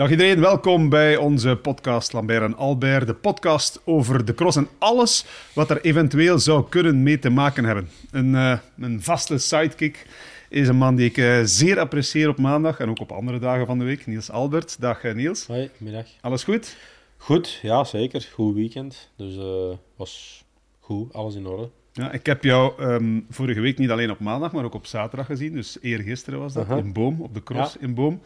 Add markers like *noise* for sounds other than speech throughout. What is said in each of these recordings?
Dag iedereen, welkom bij onze podcast Lambert en Albert. De podcast over de cross en alles wat er eventueel zou kunnen mee te maken hebben. Een, uh, een vaste sidekick is een man die ik uh, zeer apprecieer op maandag en ook op andere dagen van de week. Niels Albert. Dag uh, Niels. Hoi, middag. Alles goed? Goed, ja zeker. Goed weekend. Dus was goed, alles in orde. Ja, ik heb jou um, vorige week niet alleen op maandag, maar ook op zaterdag gezien. Dus eergisteren was dat, uh -huh. in Boom, op de cross ja. in Boom.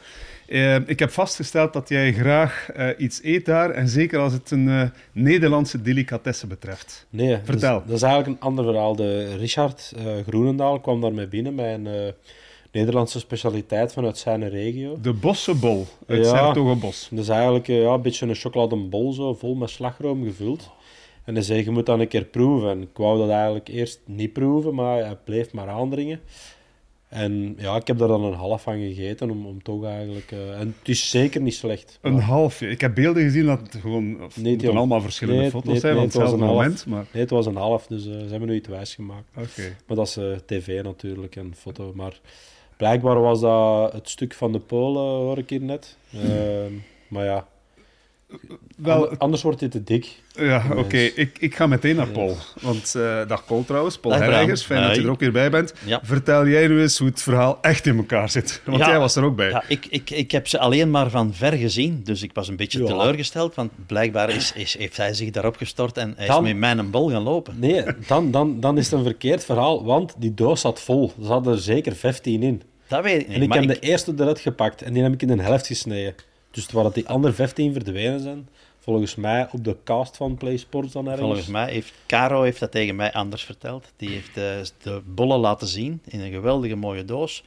Uh, ik heb vastgesteld dat jij graag uh, iets eet daar, en zeker als het een uh, Nederlandse delicatesse betreft. Nee, Vertel. Dus, dat is eigenlijk een ander verhaal. De Richard Groenendaal kwam daarmee binnen met een Nederlandse specialiteit vanuit zijn regio. De bossenbol uit ja, Sertogenbos. Dus eigenlijk ja, een beetje een chocoladebol, zo, vol met slagroom gevuld. En hij zei, je moet dat een keer proeven. En ik wou dat eigenlijk eerst niet proeven, maar hij bleef maar aandringen. En ja, ik heb daar dan een half van gegeten, om, om toch eigenlijk... Uh, en het is zeker niet slecht. Een halfje? Ik heb beelden gezien dat het gewoon... Of nee, het allemaal verschillende nee, foto's nee, zijn van hetzelfde half, moment. Maar... Nee, het was een half, dus uh, ze hebben nu iets wijs gemaakt. Okay. Maar dat is uh, tv natuurlijk, en foto. Maar blijkbaar was dat het stuk van de Polen, hoor ik hier net. *laughs* Ehm, maar ja... Wel, Anders wordt dit te dik. Ja, oké. Okay. Ik, ik ga meteen naar Paul. Want, uh, dag Paul trouwens, Paul Herregers, fijn dat je er ook weer bij bent. Ja. Vertel jij nu eens hoe het verhaal echt in elkaar zit. *laughs* Want ja, jij was er ook bij. Ja, ik, ik, ik heb ze alleen maar van ver gezien, dus ik was een beetje Ja. teleurgesteld, want blijkbaar is, is, heeft hij zich daarop gestort en hij Dan- is met mij een bol gaan lopen. Nee, dan, dan, dan is het een verkeerd verhaal, want die doos zat vol. Er zaten er zeker 15 in. Dat weet ik niet. En ik heb ik- de eerste eruit gepakt en die heb ik in de helft gesneden. Dus dat die andere 15 verdwenen zijn, volgens mij op de cast van Play Sports dan ergens. Volgens mij heeft Caro heeft dat tegen mij anders verteld. Die heeft eh, de bollen laten zien in een geweldige mooie doos.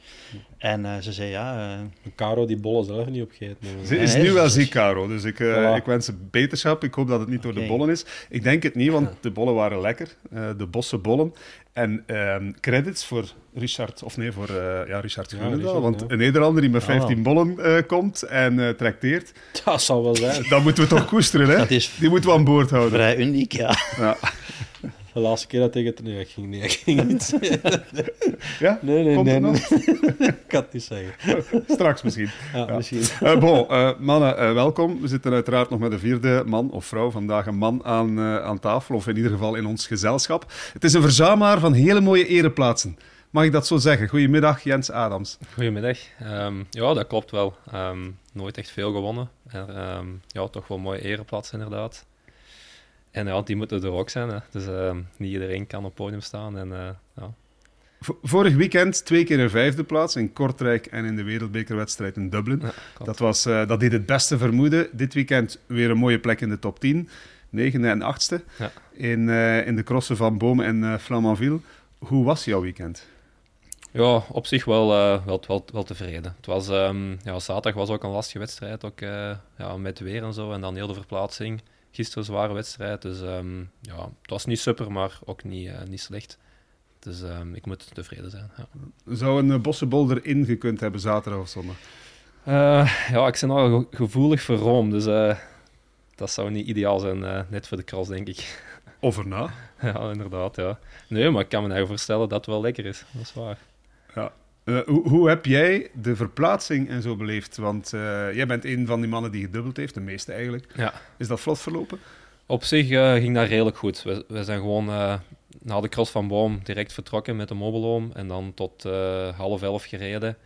En eh, ze zei ja, eh, Caro die bollen zelf niet opgeet. Ze is nu wel ziek, Caro. Dus ik, uh, Voilà. ik wens ze beterschap. Ik hoop dat het niet door de bollen is. Ik denk het niet, want de bollen waren lekker. Uh, de bosse bollen. En um, credits voor Richard, of nee, voor uh, ja, Richard Ja, Groenendaal. Richard, want ja. een Nederlander die met Ah, 15 bollen uh, komt en uh, trakteert, Dat zal wel zijn. dan moeten we toch koesteren, hè? Dat is Die moeten we aan boord houden. vrij uniek, ja. Ja. De laatste keer dat ik het... Nee, ik ging niet. Ik ging niet. *laughs* ja? Nee, nee, Komt nee. *laughs* ik kan het niet zeggen. *laughs* Straks misschien. Ja, Ja. misschien. Uh, bon, uh, mannen, uh, welkom. We zitten uiteraard nog met een vierde man of vrouw. Vandaag een man aan, uh, aan tafel, of in ieder geval in ons gezelschap. Het is een verzamelaar van hele mooie ereplaatsen. Mag ik dat zo zeggen? Goedemiddag, Jens Adams. Goedemiddag. Um, ja, dat klopt wel. Um, nooit echt veel gewonnen. En, um, ja, toch wel mooie ereplaats inderdaad. En ja, die moeten er ook zijn. Hè. Dus niet iedereen kan op het podium staan. En, uh, ja. Vorig weekend twee keer een vijfde plaats in Kortrijk en in de wereldbekerwedstrijd in Dublin. Ja, dat, was, uh, dat deed het beste vermoeden. Dit weekend weer een mooie plek in de top 10. Negende en achtste ja. in, uh, in de crossen van Boom en Flamanville. Hoe was jouw weekend? Ja, op zich wel, wel, wel, wel tevreden. Het was, um, ja, zaterdag was ook een lastige wedstrijd, ook ja, met weer en zo. En dan heel de verplaatsing. Gisteren een zware wedstrijd, dus um, ja, het was niet super, maar ook niet, uh, niet slecht. Dus um, ik moet tevreden zijn. Ja. Zou een uh, bossenbol erin gekund hebben, zaterdag of zondag? Uh, ja, ik ben al gevoelig voor Rome, dus dat zou niet ideaal zijn, net voor de cross, denk ik. *laughs* Of erna? ja, inderdaad, ja. Nee, maar ik kan me eigenlijk voorstellen dat het wel lekker is, dat is waar. Ja. Uh, hoe, hoe, heb jij de verplaatsing en zo beleefd? Want uh, jij bent een van die mannen die gedubbeld heeft, de meeste eigenlijk. Ja. Is dat vlot verlopen? Op zich uh, ging dat redelijk goed. We, we zijn gewoon na de cross van Boom direct vertrokken met de mobiloom en dan tot half elf gereden.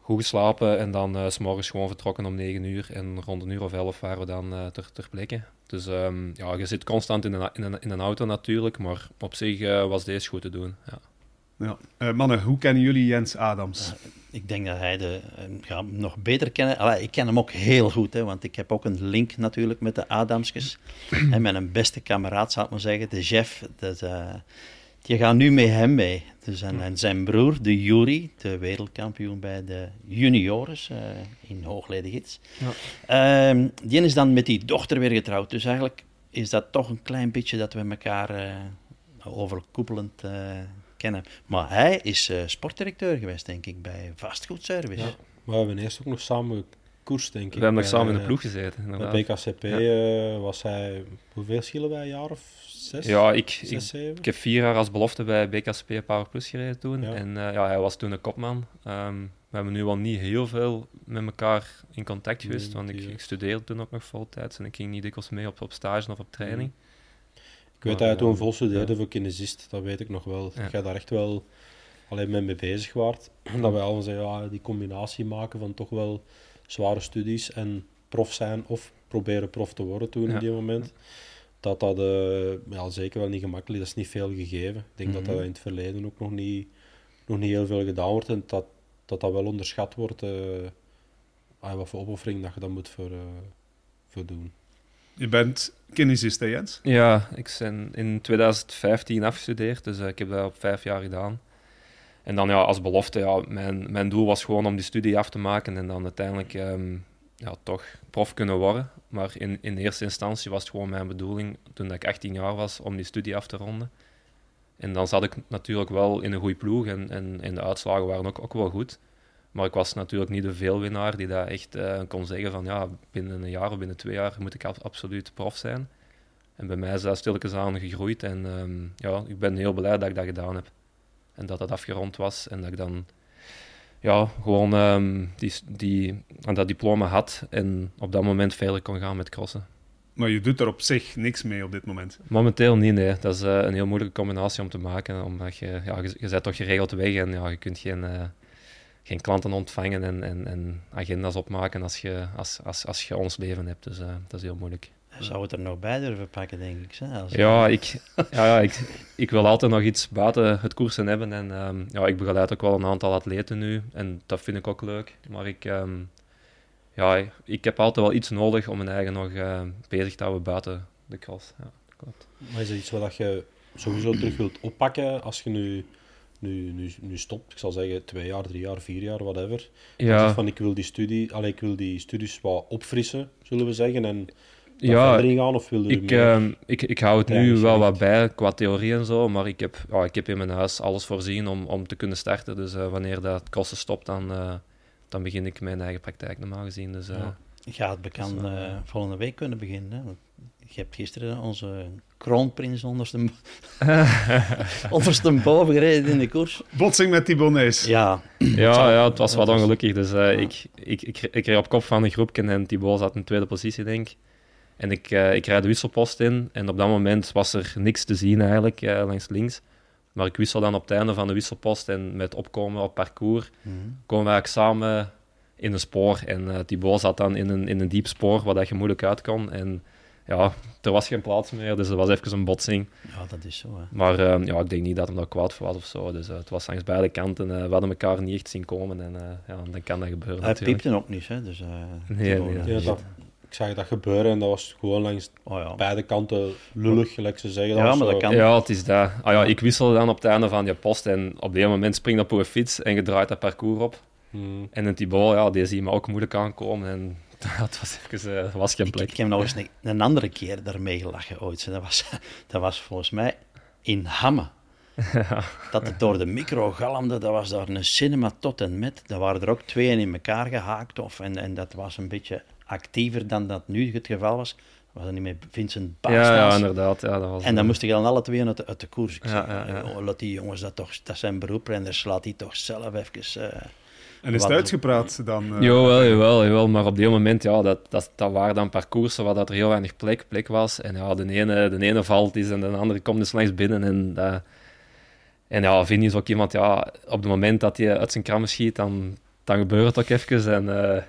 Goed geslapen en dan s morgens gewoon vertrokken om 9 uur. En rond een uur of elf waren we dan ter, ter plekke. Dus um, ja, je zit constant in een, in een, in een auto natuurlijk, maar op zich was deze goed te doen. Ja. Ja. Uh, mannen, hoe kennen jullie Jens Adams? Uh, ik denk dat hij de, uh, ja, nog beter kennen. Allee, ik ken hem ook heel goed, hè, want ik heb ook een link natuurlijk met de Adamskes. en mijn beste kameraad, zou ik maar zeggen, de Jeff. Dus, die gaat nu met hem mee. Dus en, en zijn broer, de Yuri, de wereldkampioen bij de juniores uh, in Hoogleden-gids. Ja. Uh, die is dan met die dochter weer getrouwd. Dus eigenlijk is dat toch een klein beetje dat we elkaar uh, overkoepelend uh, kennen. Maar hij is uh, sportdirecteur geweest, denk ik, bij Vastgoedservice. Ja. Maar we hebben eerst ook nog samen koers, denk ik. We hebben nog samen in de ploeg gezeten. Bij BKCP ja. was hij... Hoeveel schillen wij? Een jaar of zes? Ja, ik, zes, ik, ik, heb vier jaar als belofte bij BKCP Power Plus gereden toen. Ja. En uh, ja, hij was toen een kopman. Um, we hebben nu wel niet heel veel met elkaar in contact geweest, Nee, want ik, ik studeerde toen ook nog voltijds en ik ging niet dikwijls mee op, op stage of op training. Ik weet dat je toen vol studeerde voor kinesist, dat weet ik nog wel. Ja. Ga daar echt wel alleen mee, mee bezig waard. *clears throat* Dat wij al zeggen, ja, die combinatie maken van toch wel zware studies en prof zijn of proberen prof te worden toen Ja. in die moment. Dat dat eh, ja, zeker wel niet gemakkelijk is. Dat is niet veel gegeven. Ik denk dat dat Mhm. in het verleden ook nog niet, nog niet heel veel gedaan wordt en dat dat, dat wel onderschat wordt. ah, wat voor opoffering dat je dan moet voor, eh, voor doen. Je bent kinesist, hè Jens? Ja, ik ben in 2015 afgestudeerd, dus eh, ik heb dat op vijf jaar gedaan. En dan ja, als belofte, ja, mijn, mijn doel was gewoon om die studie af te maken en dan uiteindelijk ehm, ja, toch prof kunnen worden. Maar in, in eerste instantie was het gewoon mijn bedoeling, toen ik 18 jaar was, om die studie af te ronden. En dan zat ik natuurlijk wel in een goede ploeg en, en, en de uitslagen waren ook, ook wel goed. Maar ik was natuurlijk niet de veelwinnaar die dat echt eh, kon zeggen van ja, binnen een jaar of binnen twee jaar moet ik ab- absoluut prof zijn. En bij mij is dat stilletjes aan gegroeid. En ehm, ja, ik ben heel blij dat ik dat gedaan heb. En dat dat afgerond was. En dat ik dan ja, gewoon ehm, die, die, aan dat diploma had. En op dat moment verder kon gaan met crossen. Maar je doet er op zich niks mee op dit moment. Momenteel niet, nee. Dat is eh, een heel moeilijke combinatie om te maken. Omdat je, ja, je, je bent toch geregeld weg en ja, je kunt geen, eh, geen klanten ontvangen en, en, en agenda's opmaken als je, als, als, als je ons leven hebt. Dus eh, dat is heel moeilijk. Hij zou het er nog bij durven pakken, denk ik. Hè? Als- Ja, ik, ja, ja ik, ik wil altijd nog iets buiten het koersen hebben. En ehm, ja, ik begeleid ook wel een aantal atleten nu. En dat vind ik ook leuk. Maar ik, ehm, ja, ik heb altijd wel iets nodig om mijn eigen nog eh, bezig te houden buiten de cross. Ja, klopt. Maar is dat iets wat je sowieso terug wilt oppakken als je nu, nu, nu, nu stopt? Ik zal zeggen twee jaar, drie jaar, vier jaar, whatever. Ja, van ik wil die studie, allee, ik wil die studies wat opfrissen, zullen we zeggen, en ja gaan, of wil je ik, meer- ehm, ik, ik hou het nu wel wat bij qua theorie en zo. Maar ik heb, ja, ik heb in mijn huis alles voorzien om, om te kunnen starten. Dus eh, wanneer dat crossen stopt, dan, eh, dan begin ik mijn eigen praktijk normaal gezien. Dus, eh, Ja. Ik ga het bekend volgende week kunnen beginnen. Hè? Je hebt gisteren onze kroonprins onderste, *laughs* ondersteboven gereden in de koers. Botsing met Thibaut Nijs. Ja, Ja, ja, het was wat ongelukkig. Dus eh, ik, ik, ik, ik reed op kop van een groepje en Thibaut zat in tweede positie, denk ik. En ik, eh, ik rijd de wisselpost in en op dat moment was er niks te zien eigenlijk eh, langs links. Maar ik wissel dan op het einde van de wisselpost en met opkomen op parcours Mhm. komen we eigenlijk samen in een spoor. En eh Thibaut zat dan in een, in een diep spoor waar dat je moeilijk uit kon. En ja, er was geen plaats meer, dus er was even een botsing. ja dat is zo. Hè. Maar eh, ja, ik denk niet dat hem daar kwaad voor was of zo. Dus eh, het was langs beide kanten. eh, we hadden elkaar niet echt zien komen. En eh, ja, dan kan dat gebeuren Hij natuurlijk. piepte ook niet, hè? Dus, eh, Nee, nee, dat Ja, dat, ik zag dat gebeuren en dat was gewoon langs Oh ja. beide kanten lullig, gelijk ze zeggen. Ja, maar dat kan. Ja, het is dat. Ah, ja, ik wisselde dan op het einde van je post. En op een moment spring je op je fiets en je draait dat parcours op. Hmm. En een Thibaut, ja, die zie me ook moeilijk aankomen. En *laughs* dat was even, eh, er was geen Ik, plek. ik heb nog eens een, een andere keer daarmee gelachen ooit. Dat was, *laughs* dat was volgens mij in Hamme. *laughs* Dat het door de micro galmde, dat was daar een cinema tot en met. Daar waren er ook twee in elkaar gehaakt. Of, en, en dat was een beetje actiever dan dat nu het geval was. Dat was dat niet met Vincent Ja, Baastas. ja, inderdaad. Ja, dat was, En dan moest ik dan alle twee uit de, uit de koers. Ik Ja, zei, ja, ja. "Oh, laat die jongens dat toch, dat zijn beroeprenners, laat die toch zelf even... eh, En is het Wat- uitgepraat dan? eh, Jawel, jawel, jawel. Maar op die moment, ja, dat, dat, dat waren dan parcoursen waar dat er heel weinig plek, plek was. En ja, de ene, de ene valt is en de andere komt dus langs binnen. En, dat, en ja, Vinny is ook iemand, ja, op het moment dat hij uit zijn krammen schiet, dan, dan gebeurt het ook even. En, eh,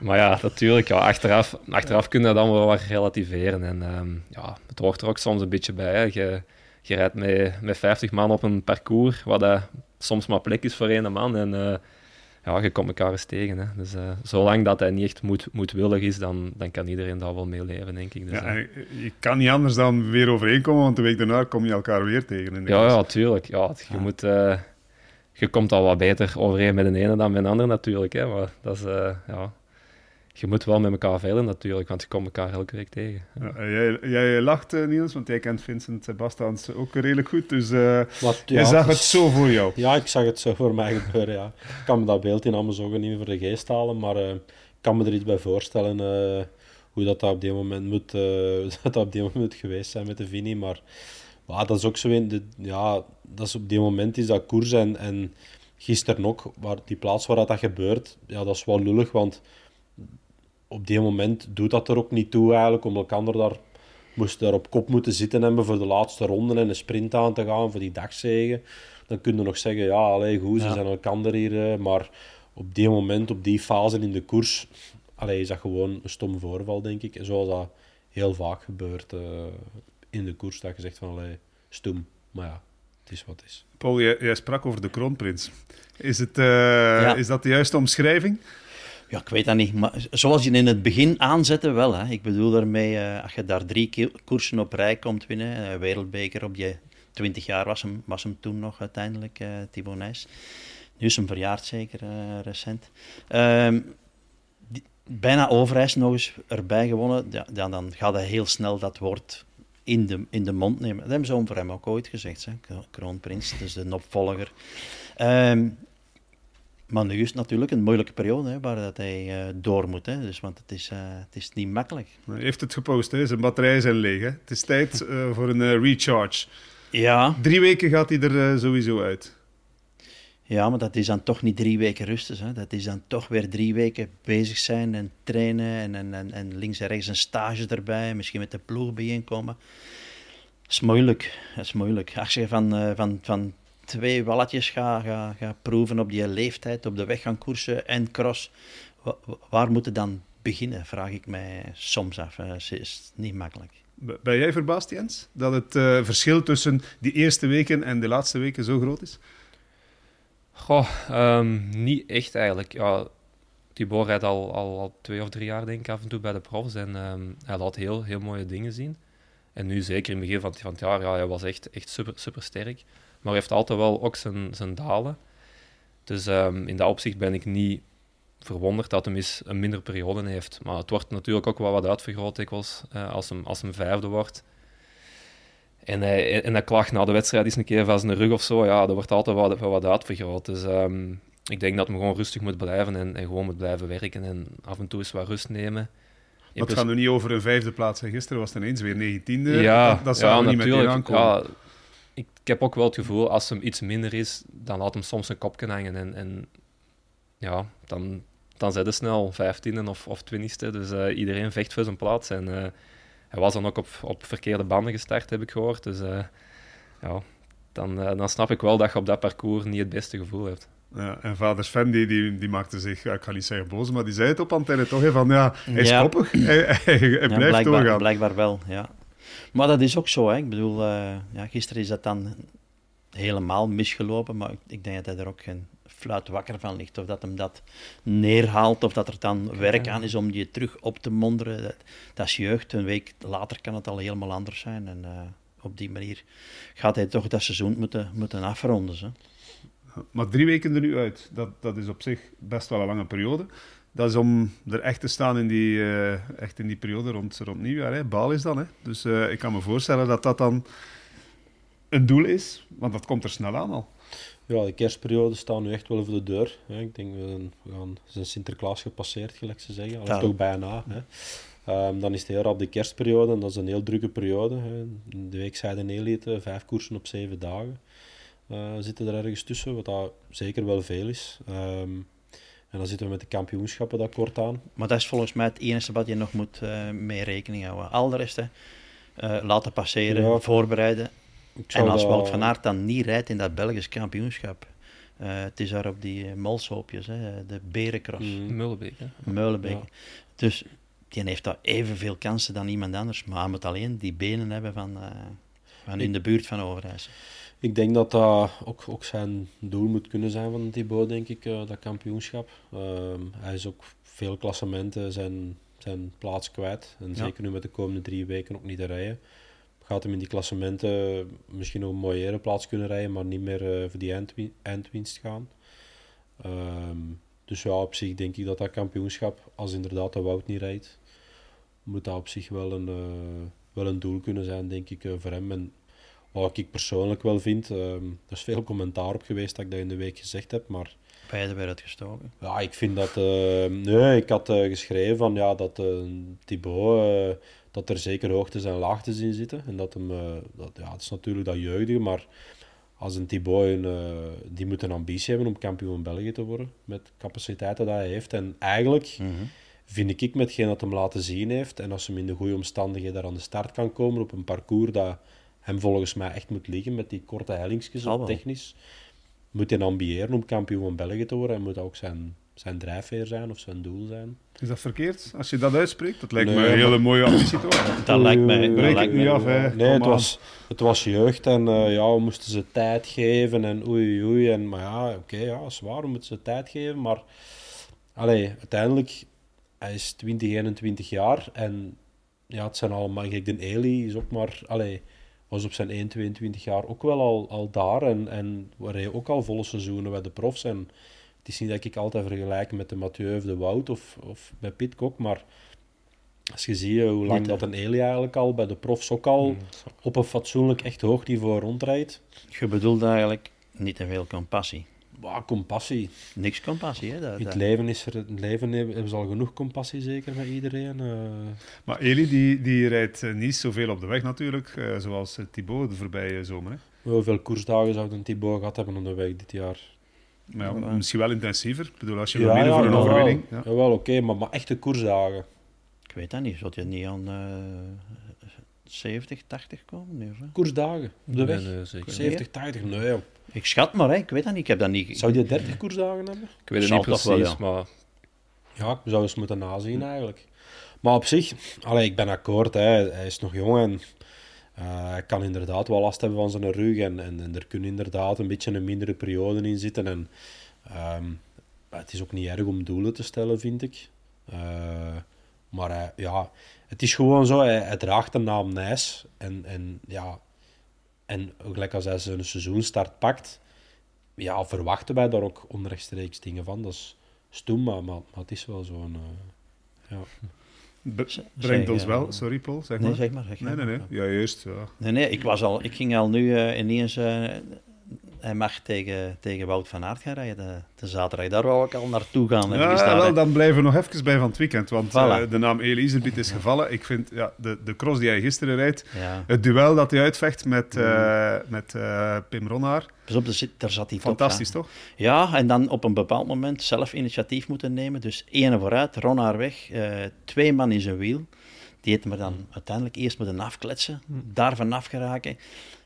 maar ja, natuurlijk, ja, achteraf, achteraf kun je dat dan wel wat relativeren. En ehm, ja, het hoort er ook soms een beetje bij. Hè. Je, je rijdt met, met 50 man op een parcours, waar dat soms maar plek is voor één man. En ja, je komt elkaar eens tegen. Hè. Dus eh, zolang dat hij niet echt moed, moedwillig is, dan, dan kan iedereen daar wel mee leven, denk ik. Dus, Ja, eh, je kan niet anders dan weer overeenkomen, want de week daarna kom je elkaar weer tegen. In de ja, klas. ja, tuurlijk. Ja, het- je, moet, eh, je komt al wat beter overeen met de ene dan met de andere natuurlijk. Hè. Maar dat is, ja, je moet wel met elkaar veilen natuurlijk, want je komt elkaar elke week tegen. Ja, en jij, jij lacht, eh, Niels, want jij kent Vincent Bastaans ook redelijk goed. Dus eh Wat, jij ja, zag het het zo voor jou. Ja, ik zag het zo voor mij gebeuren, ja. Ik kan me dat beeld in allemaal ogen niet meer voor de geest halen, maar eh, ik kan me er iets bij voorstellen eh, hoe dat, dat op die moment moet, eh, *laughs* dat, dat op die moment moet geweest zijn met de Vini. Maar ja, dat is ook zo in de, ja, dat is op die moment is dat koers en, en gisteren ook, waar, die plaats waar dat, dat gebeurt, ja, dat is wel lullig, want op die moment doet dat er ook niet toe eigenlijk, om elkaar daar moest daar op kop moeten zitten hebben voor de laatste ronde en een sprint aan te gaan voor die dagzegen. Dan kun je nog zeggen, ja, allee, goed, ze Ja. zijn elkaar hier, eh, maar op die moment, op die fase in de koers, allee, is dat gewoon een stom voorval, denk ik. Zoals dat heel vaak gebeurt eh, in de koers, dat je zegt van, allee, stom. Maar ja, het is wat het is. Paul, jij, jij sprak over de kroonprins. Is, het, eh, is dat de juiste omschrijving? Ja, ik weet dat niet. Maar zoals je in het begin aanzette, wel. Hè. Ik bedoel daarmee, eh, als je daar drie koersen op rij komt winnen, eh, wereldbeker op je 20 jaar was hem, was hem toen nog uiteindelijk, Thibaut Nijs. Nu is hem verjaard zeker, recent. Ehm, bijna Overijs nog eens erbij gewonnen, ja, dan, dan gaat hij heel snel dat woord in de, in de mond nemen. Dat hebben ze over hem ook ooit gezegd, hè. Kro- kroonprins, dus de opvolger. Ehm, maar nu is het natuurlijk een moeilijke periode hè, waar dat hij eh, door moet. Hè. Dus, want het is, eh, het is niet makkelijk. Hij heeft het gepost, hè? zijn batterijen zijn leeg. Hè? Het is tijd eh, *laughs* voor een recharge. Ja. Drie weken gaat hij er sowieso uit. ja, maar dat is dan toch niet drie weken rustig. Hè. Dat is dan toch weer drie weken bezig zijn en trainen en, en, en, en links en rechts een stage erbij. Misschien met de ploeg bijeenkomen. Dat is moeilijk. Dat is moeilijk. Als je van, van, van twee walletjes gaat ga, ga proeven op die leeftijd, op de weg gaan koersen en cross, wa- wa- waar moet je dan beginnen, vraag ik mij soms af. Eh, Het is niet makkelijk. Ben jij verbaasd, Jens, dat het eh, verschil tussen die eerste weken en de laatste weken zo groot is? Goh, ehm, niet echt eigenlijk. Ja, Tibor rijdt al, al, al twee of drie jaar denk ik af en toe bij de profs en ehm, hij laat heel, heel mooie dingen zien. En nu zeker in het begin van, het- van het jaar, ja, hij was echt, echt super, super sterk. Maar hij heeft altijd wel ook zijn, zijn dalen. Dus ehm, in dat opzicht ben ik niet verwonderd dat hij eens een minder periode heeft. Maar het wordt natuurlijk ook wel wat uitvergroot dikwijls eh, als, hem, als hem vijfde wordt. En hij, en hij klaagt na de wedstrijd eens een keer van zijn rug of zo. Ja, dat wordt altijd wel wat uitvergroot. Dus ehm, ik denk dat hij gewoon rustig moet blijven en, en gewoon moet blijven werken. En af en toe eens wat rust nemen. In Het gaat nu niet over een vijfde plaats. Gisteren was het ineens weer 19e. ja, dat, dat ja, zou niet met natuurlijk. je aankomen. Ja, ik, ik heb ook wel het gevoel, als hem iets minder is, dan laat hem soms een kopje hangen. En, en ja, dan, dan zit hij snel 15e of, of 20e. Dus eh, iedereen vecht voor zijn plaats. En eh, hij was dan ook op, op verkeerde banden gestart, heb ik gehoord. Dus eh, ja, dan, dan snap ik wel dat je op dat parcours niet het beste gevoel hebt. Ja, en vader Sven die, die, die maakte zich, ik ga niet zeggen boos, maar die zei het op antenne toch, hè, van ja, hij is Ja. koppig, hij, hij, hij Ja, blijft blijkbaar, doorgaan. blijkbaar wel, ja. Maar dat is ook zo, hè. Ik bedoel, eh, ja, gisteren is dat dan helemaal misgelopen, maar ik, ik denk dat hij er ook geen fluit wakker van ligt. Of dat hem dat neerhaalt, of dat er dan werk aan is om die terug op te monderen. Dat, dat is jeugd, een week later kan het al helemaal anders zijn. En eh, op die manier gaat hij toch dat seizoen moeten, moeten afronden. Hè. Maar drie weken er nu uit, dat, dat is op zich best wel een lange periode. Dat is om er echt te staan in die, eh, echt in die periode rond, rond nieuwjaar. Hè. Baal is dan. Hè. Dus eh, ik kan me voorstellen dat dat dan een doel is, want dat komt er snel aan al. Ja, de kerstperiode staat nu echt wel voor de deur. Hè. Ik denk, we gaan, zijn Sinterklaas gepasseerd, gelijk ze zeggen. Of Ja. toch bijna. Hè. Ehm, dan is het heel rap de kerstperiode en dat is een heel drukke periode. Hè. De week zeiden Elite, vijf koersen op zeven dagen. eh, zitten er ergens tussen, wat dat zeker wel veel is. Ehm, en dan zitten we met de kampioenschappen dat kort aan. Maar dat is volgens mij het enige wat je nog moet eh, mee rekening houden. Al de rest, hè, eh, laten passeren, Ja. voorbereiden. En als dat- Wout van Aert dan niet rijdt in dat Belgisch kampioenschap, eh, het is daar op die molshoopjes, hè, de Berencross, Mm. Meulenbeek. Ja. Dus die heeft daar evenveel kansen dan iemand anders, maar hij moet alleen die benen hebben van, eh, van in de buurt van Overijssel. Ik denk dat dat ook, ook zijn doel moet kunnen zijn van Thibaut, denk ik, eh, dat kampioenschap. Ehm, hij is ook veel klassementen zijn, zijn plaats kwijt. En Ja. zeker nu met de komende drie weken ook niet te rijden. Gaat hem in die klassementen misschien nog een mooiere plaats kunnen rijden, maar niet meer eh, voor die eindwi- eindwinst gaan. Ehm, dus ja, op zich denk ik dat dat kampioenschap, als inderdaad de Wout niet rijdt, moet dat op zich wel een, eh, wel een doel kunnen zijn, denk ik, voor hem. En wat ik persoonlijk wel vind, ehm, er is veel commentaar op geweest dat ik dat in de week gezegd heb, maar Beide werden uitgestoken. ja, ik vind dat... eh, nee, ik had eh, geschreven van, ja, dat eh Thibaut, dat er zeker hoogtes en laagtes in zitten. En dat hem... dat, ja, het is natuurlijk dat jeugdige, maar als een Thibaut, een, die moet een ambitie hebben om kampioen België te worden, met capaciteiten dat hij heeft. En eigenlijk Mhm. vind ik met hetgeen dat hem laten zien heeft, en als hem in de goede omstandigheden daar aan de start kan komen op een parcours dat hem volgens mij echt moet liggen, met die korte hellingsjes op wel. technisch, moet hij ambiëren om kampioen van België te worden en moet dat ook zijn, zijn drijfveer zijn of zijn doel zijn. Is dat verkeerd als je dat uitspreekt? Dat lijkt Nee, me een hele mooie ambitie toch? *laughs* Dat lijkt mij... Dat niet mij af, hè. Nee, het was, het was jeugd en eh, ja, we moesten ze tijd geven en oei oei. En, maar ja, oké, ja, zwaar, we moeten ze tijd geven. Maar allee, uiteindelijk, hij is 20, 21 jaar en ja, het zijn allemaal, kijk, de Eli is ook maar, allee, was op zijn 1, 22 jaar ook wel al, al daar en, en waar hij ook al volle seizoenen bij de profs. En het is niet dat ik altijd vergelijk met de Mathieu of de Wout of, of bij Pitcock, maar als je ziet hoe lang dat een Eli eigenlijk al bij de profs ook al op een fatsoenlijk echt hoog niveau rondrijdt. Je bedoelt eigenlijk niet te veel compassie. Wauw, compassie. Niks compassie, hè? Dat, In het leven, is er, het leven hebben ze al genoeg compassie, zeker met iedereen. eh. Maar Eli die, die rijdt eh, niet zoveel op de weg natuurlijk, eh, zoals Thibaut de voorbije zomer. Hè. hoeveel koersdagen zou een Thibaut gehad hebben op de weg dit jaar? Maar ja, Ja. misschien wel intensiever. Ik bedoel, als je wil mede voor een jawel. overwinning. Ja. Jawel, oké, maar, maar echte koersdagen. Ik weet dat niet. Zult je niet aan eh 70, 80 komen? Nee, of? Koersdagen op de weg. Nee, nee, zeker niet. 70, 80, nee joh. Ik schat maar, hè. ik weet dat niet. Ik heb dat niet... Zou die 30 koersdagen hebben? Ik weet het niet toch precies, wel, ja. maar Ja, ik zou eens moeten nazien eigenlijk. Maar op zich, allee, ik ben akkoord. Hè. Hij is nog jong en eh, hij kan inderdaad wel last hebben van zijn rug. En, en, en er kunnen inderdaad een beetje een mindere periode in zitten. En, ehm, het is ook niet erg om doelen te stellen, vind ik. Eh, maar hij- ja, het is gewoon zo. Hij, hij draagt de naam Nijs. En, en, ja, en gelijk als hij zijn seizoenstart pakt, ja, verwachten wij daar ook onrechtstreeks dingen van. Dat is stoem, maar, maar, maar het is wel zo'n... eh, ja. Be- brengt zeg, ons wel, sorry Paul, zeg Nee, maar. zeg maar. Zeg Nee, maar. nee, nee. Ja, juist. Ja. Nee, nee, ik, was al, ik ging al nu eh, ineens... eh, hij mag tegen, tegen Wout van Aert gaan rijden, de, de zaterdag. Daar wou ik al naartoe gaan. Ja, wel, dan blijven we nog even bij van het weekend. Want Voilà. eh, de naam Elisabeth is gevallen. Ik vind ja, de, de cross die hij gisteren rijdt, Ja. het duel dat hij uitvecht met, eh, met eh, Pim Ronnaar, Pas op, daar zit, daar zat hij top, fantastisch toch? Ja, en dan op een bepaald moment zelf initiatief moeten nemen. Dus één vooruit, Ronnaar weg, eh, twee man in zijn wiel. Die heeft me dan uiteindelijk eerst moeten afkletsen, daar vanaf geraken.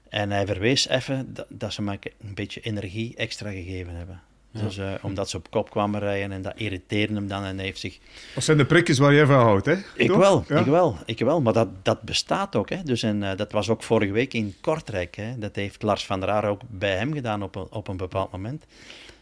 En hij verwees even dat, dat ze maar een beetje energie extra gegeven hebben. Dus eh, omdat ze op kop kwamen rijden en dat irriteerde hem dan en hij heeft zich... Dat zijn de prikjes waar jij van houdt, hè? Ik Toch? wel, Ja. ik wel, ik wel. Maar dat, dat bestaat ook. Hè. Dus en, eh, dat was ook vorige week in Kortrijk. Hè. Dat heeft Lars van der Aar ook bij hem gedaan op een, op een bepaald moment.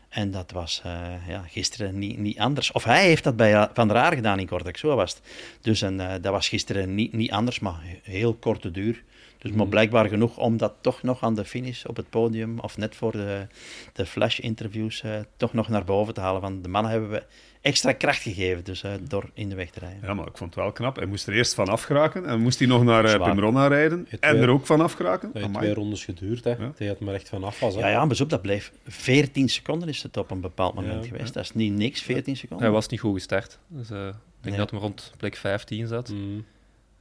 En dat was eh, ja, gisteren niet, niet anders. Of hij heeft dat bij Van der Aar gedaan in Kortrijk, zo was het. Dus en, eh, dat was gisteren niet, niet anders, maar heel korte duur. Dus maar blijkbaar genoeg om dat toch nog aan de finish op het podium, of net voor de, de flash-interviews, eh, toch nog naar boven te halen. Van de mannen hebben we extra kracht gegeven, dus eh, door in de weg te rijden. Ja, maar ik vond het wel knap. Hij moest er eerst van afgeraken en moest hij nog naar eh, Zwaar. Pim Ronnaar rijden Het en er ook van afgeraken. Dat heeft twee rondes geduurd, hè. Ja. Dat het maar echt vanaf was, hè. Ja, ja, maar op, dat bleef 14 seconden is het op een bepaald moment Ja, geweest. Dat is niet niks, 14 seconden. hij was niet goed gestart. Dus eh, ik denk Nee. dat hij rond plek 15 zat. Mm.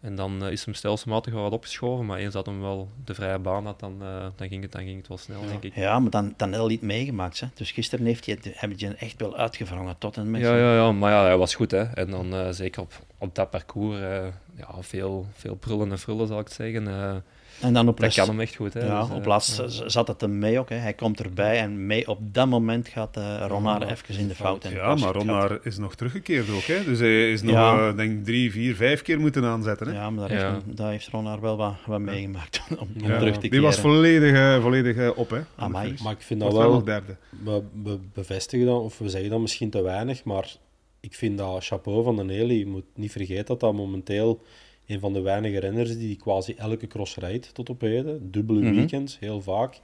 En dan eh, is hem stelselmatig wel wat opgeschoven. Maar eens dat hem wel de vrije baan had, dan, eh, dan, ging, het, dan ging het wel snel, denk ik. Ja, maar dan, dan heel niet meegemaakt. Hè. Dus gisteren heeft hij het, hebben hem echt wel uitgevrongen tot en met. Ja, ja, ja, maar ja, hij was goed. Hè. En dan eh, zeker op, op dat parcours, eh, ja, veel, veel prullen en frullen zal ik het zeggen. En dan op dat kan hem echt goed. Hè. ja, Dus, eh, op laatst zat het hem mee ook. Hè. Hij komt erbij en mee op dat moment gaat eh Ja, even in de fout. En Ja, maar het Ronnaar is nog teruggekeerd ook. Hè? Dus hij is nog, Ja. eh, denk drie, vier, vijf keer moeten aanzetten. Hè? Ja, maar daar, Ja. Heeft, daar heeft wel wat, wat meegemaakt *laughs* om, om Ja. terug te keren. Die was volledig, eh, volledig op. Hè? Amai. Maar ik vind dat wel derde. We, we bevestigen dat, of we zeggen dat misschien te weinig, maar ik vind dat chapeau van de Nelly. Je moet niet vergeten dat dat momenteel een van de weinige renners die quasi elke cross rijdt tot op heden. Dubbele Mhm. weekends, heel vaak.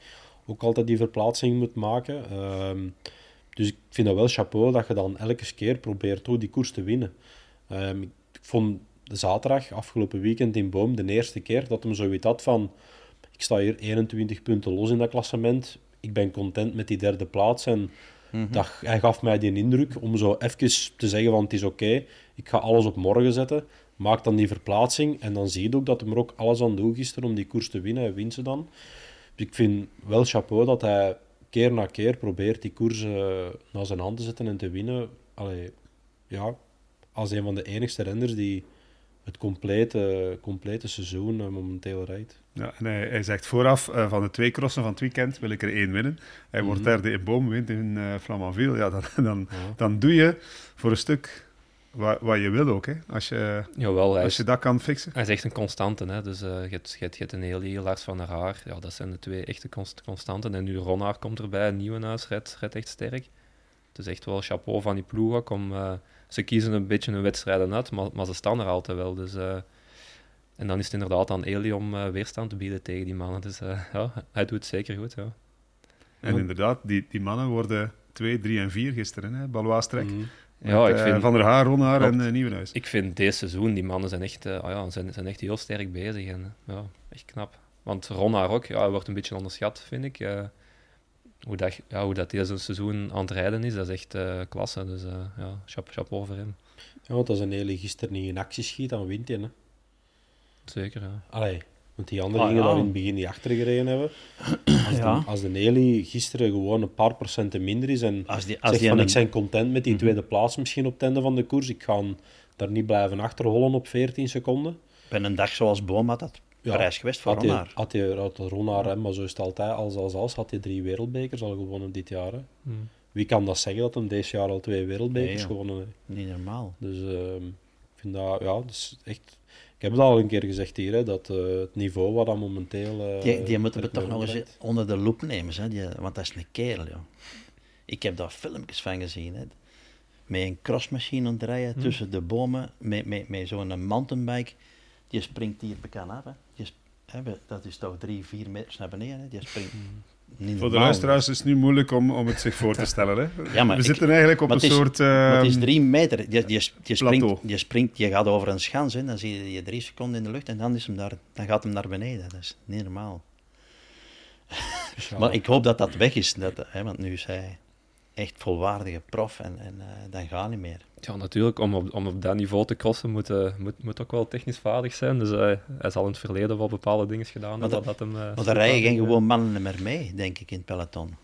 Ook altijd die verplaatsing moet maken. Ehm, dus ik vind dat wel chapeau dat je dan elke keer probeert ook die koers te winnen. Ehm, ik vond de zaterdag, afgelopen weekend in Boom, de eerste keer dat hem zoiets had van ik sta hier 21 punten los in dat klassement. Ik ben content met die derde plaats. En Mhm. dat, hij gaf mij die indruk om zo even te zeggen van het is oké, ik ga alles op morgen zetten. Maak dan die verplaatsing en dan zie je ook dat hij er ook alles aan doet gisteren om die koers te winnen. Hij wint ze dan. Dus ik vind wel chapeau dat hij keer na keer probeert die koersen eh, naar zijn hand te zetten en te winnen. Allee, ja, als een van de enigste renners die het complete, complete seizoen eh, momenteel rijdt. Ja, en hij, hij zegt vooraf, eh, van de twee crossen van het weekend wil ik er één winnen. Hij wordt Mhm. derde in Boom, wint in Flamanville. Ja, dan, *laughs* dan, Ja. dan doe je voor een stuk wat, wat je wil ook. Hè. Als, je, Jawel, als is, je dat kan fixen. hij is echt een constante. Hè? Dus eh, je hebt- je hebt je hebt een heel Lars van der Haar. Ja, dat zijn de twee echte const- constanten. En nu Ronnaar komt erbij, Nieuwenhuis redt, redt echt sterk. Het is echt wel chapeau van die ploeg ook. Om, eh, ze kiezen een beetje hun wedstrijden uit, maar, maar ze staan er altijd wel. Dus, eh, en dan is het inderdaad aan Eli om weerstand te bieden tegen die mannen. Dus ja, hij doet het zeker goed. Ja. En inderdaad, die, die mannen worden 2, 3 en 4 gisteren. Hè. Balois Trek. Mhm. Ja, Met, ik eh, vind- Van der Haar, Ronhaar en eh, Nieuwenhuis. Ik vind deze seizoen, die mannen zijn echt, eh, ah ja, zijn, zijn echt heel sterk bezig. En, ja, echt knap. Want Ronnaar ook, ja, hij wordt een beetje onderschat, vind ik. Eh, hoe, dat, ja, hoe dat deze seizoen aan het rijden is, dat is echt eh, klasse. Dus eh, ja, chap- chapeau voor hem. Ja, want als een hele gisteren niet in actie schiet, dan wint hij. Hè. Zeker, ja. Allee, want die anderen Ah, gingen ja. daar in het begin niet achter gereden hebben. Als, Ja. de, als de Nelly gisteren gewoon een paar procenten minder is en Als die, als zegt die van een- ik ben content met die Mhm. tweede plaats misschien op het einde van de koers, ik ga daar niet blijven achterhollen op 14 seconden. bij een dag zoals Boom had dat Ja, prijs geweest voor Had hij, Ronnaar. had Ronnaar, hè, maar zo is het altijd, als als als, had hij drie wereldbekers al gewonnen dit jaar. Hè. Hm. Wie kan dat zeggen dat hem deze jaar al twee wereldbekers Nee, gewonnen heeft? Niet normaal. Dus ehm, ik vind dat, ja, dat is echt... Ik heb het al een keer gezegd hier, hè, dat eh, het niveau wat dan momenteel... eh, Die, die moeten we toch nog eens onder de loep nemen, hè? Die, want dat is een kerel. Joh. Ik heb daar filmpjes van gezien. Hè? Met een crossmachine aan het rijden Hm. tussen de bomen, met, met, met zo'n mountainbike. Die springt hier bekend af. Hè? Die hè, dat is toch drie, vier meters naar beneden. Hè? Die springt niet Voor de luisteraars is het nu moeilijk om, om het zich voor te stellen. Hè. *laughs* Ja, maar We ik- zitten eigenlijk op een het is- soort... Maar het is ehm, drie meter. Die, die, die, springt, die springt, je gaat over een schans, hè, dan zie je die drie seconden in de lucht en dan, is hem daar, dan gaat hem naar beneden. Dat is niet normaal. *laughs* Ja, Maar ik hoop dat dat weg is, dat, hè, want nu is hij echt volwaardige prof en, en eh, dan gaat niet meer. Ja, natuurlijk, om op, om op dat niveau te crossen moet, eh, moet, moet ook wel technisch vaardig zijn. Dus eh, hij zal in het verleden wel bepaalde dingen gedaan Maar hebben. dat- dat hem, Maar daar rijden geen gewoon mannen meer mee, denk ik, in het peloton.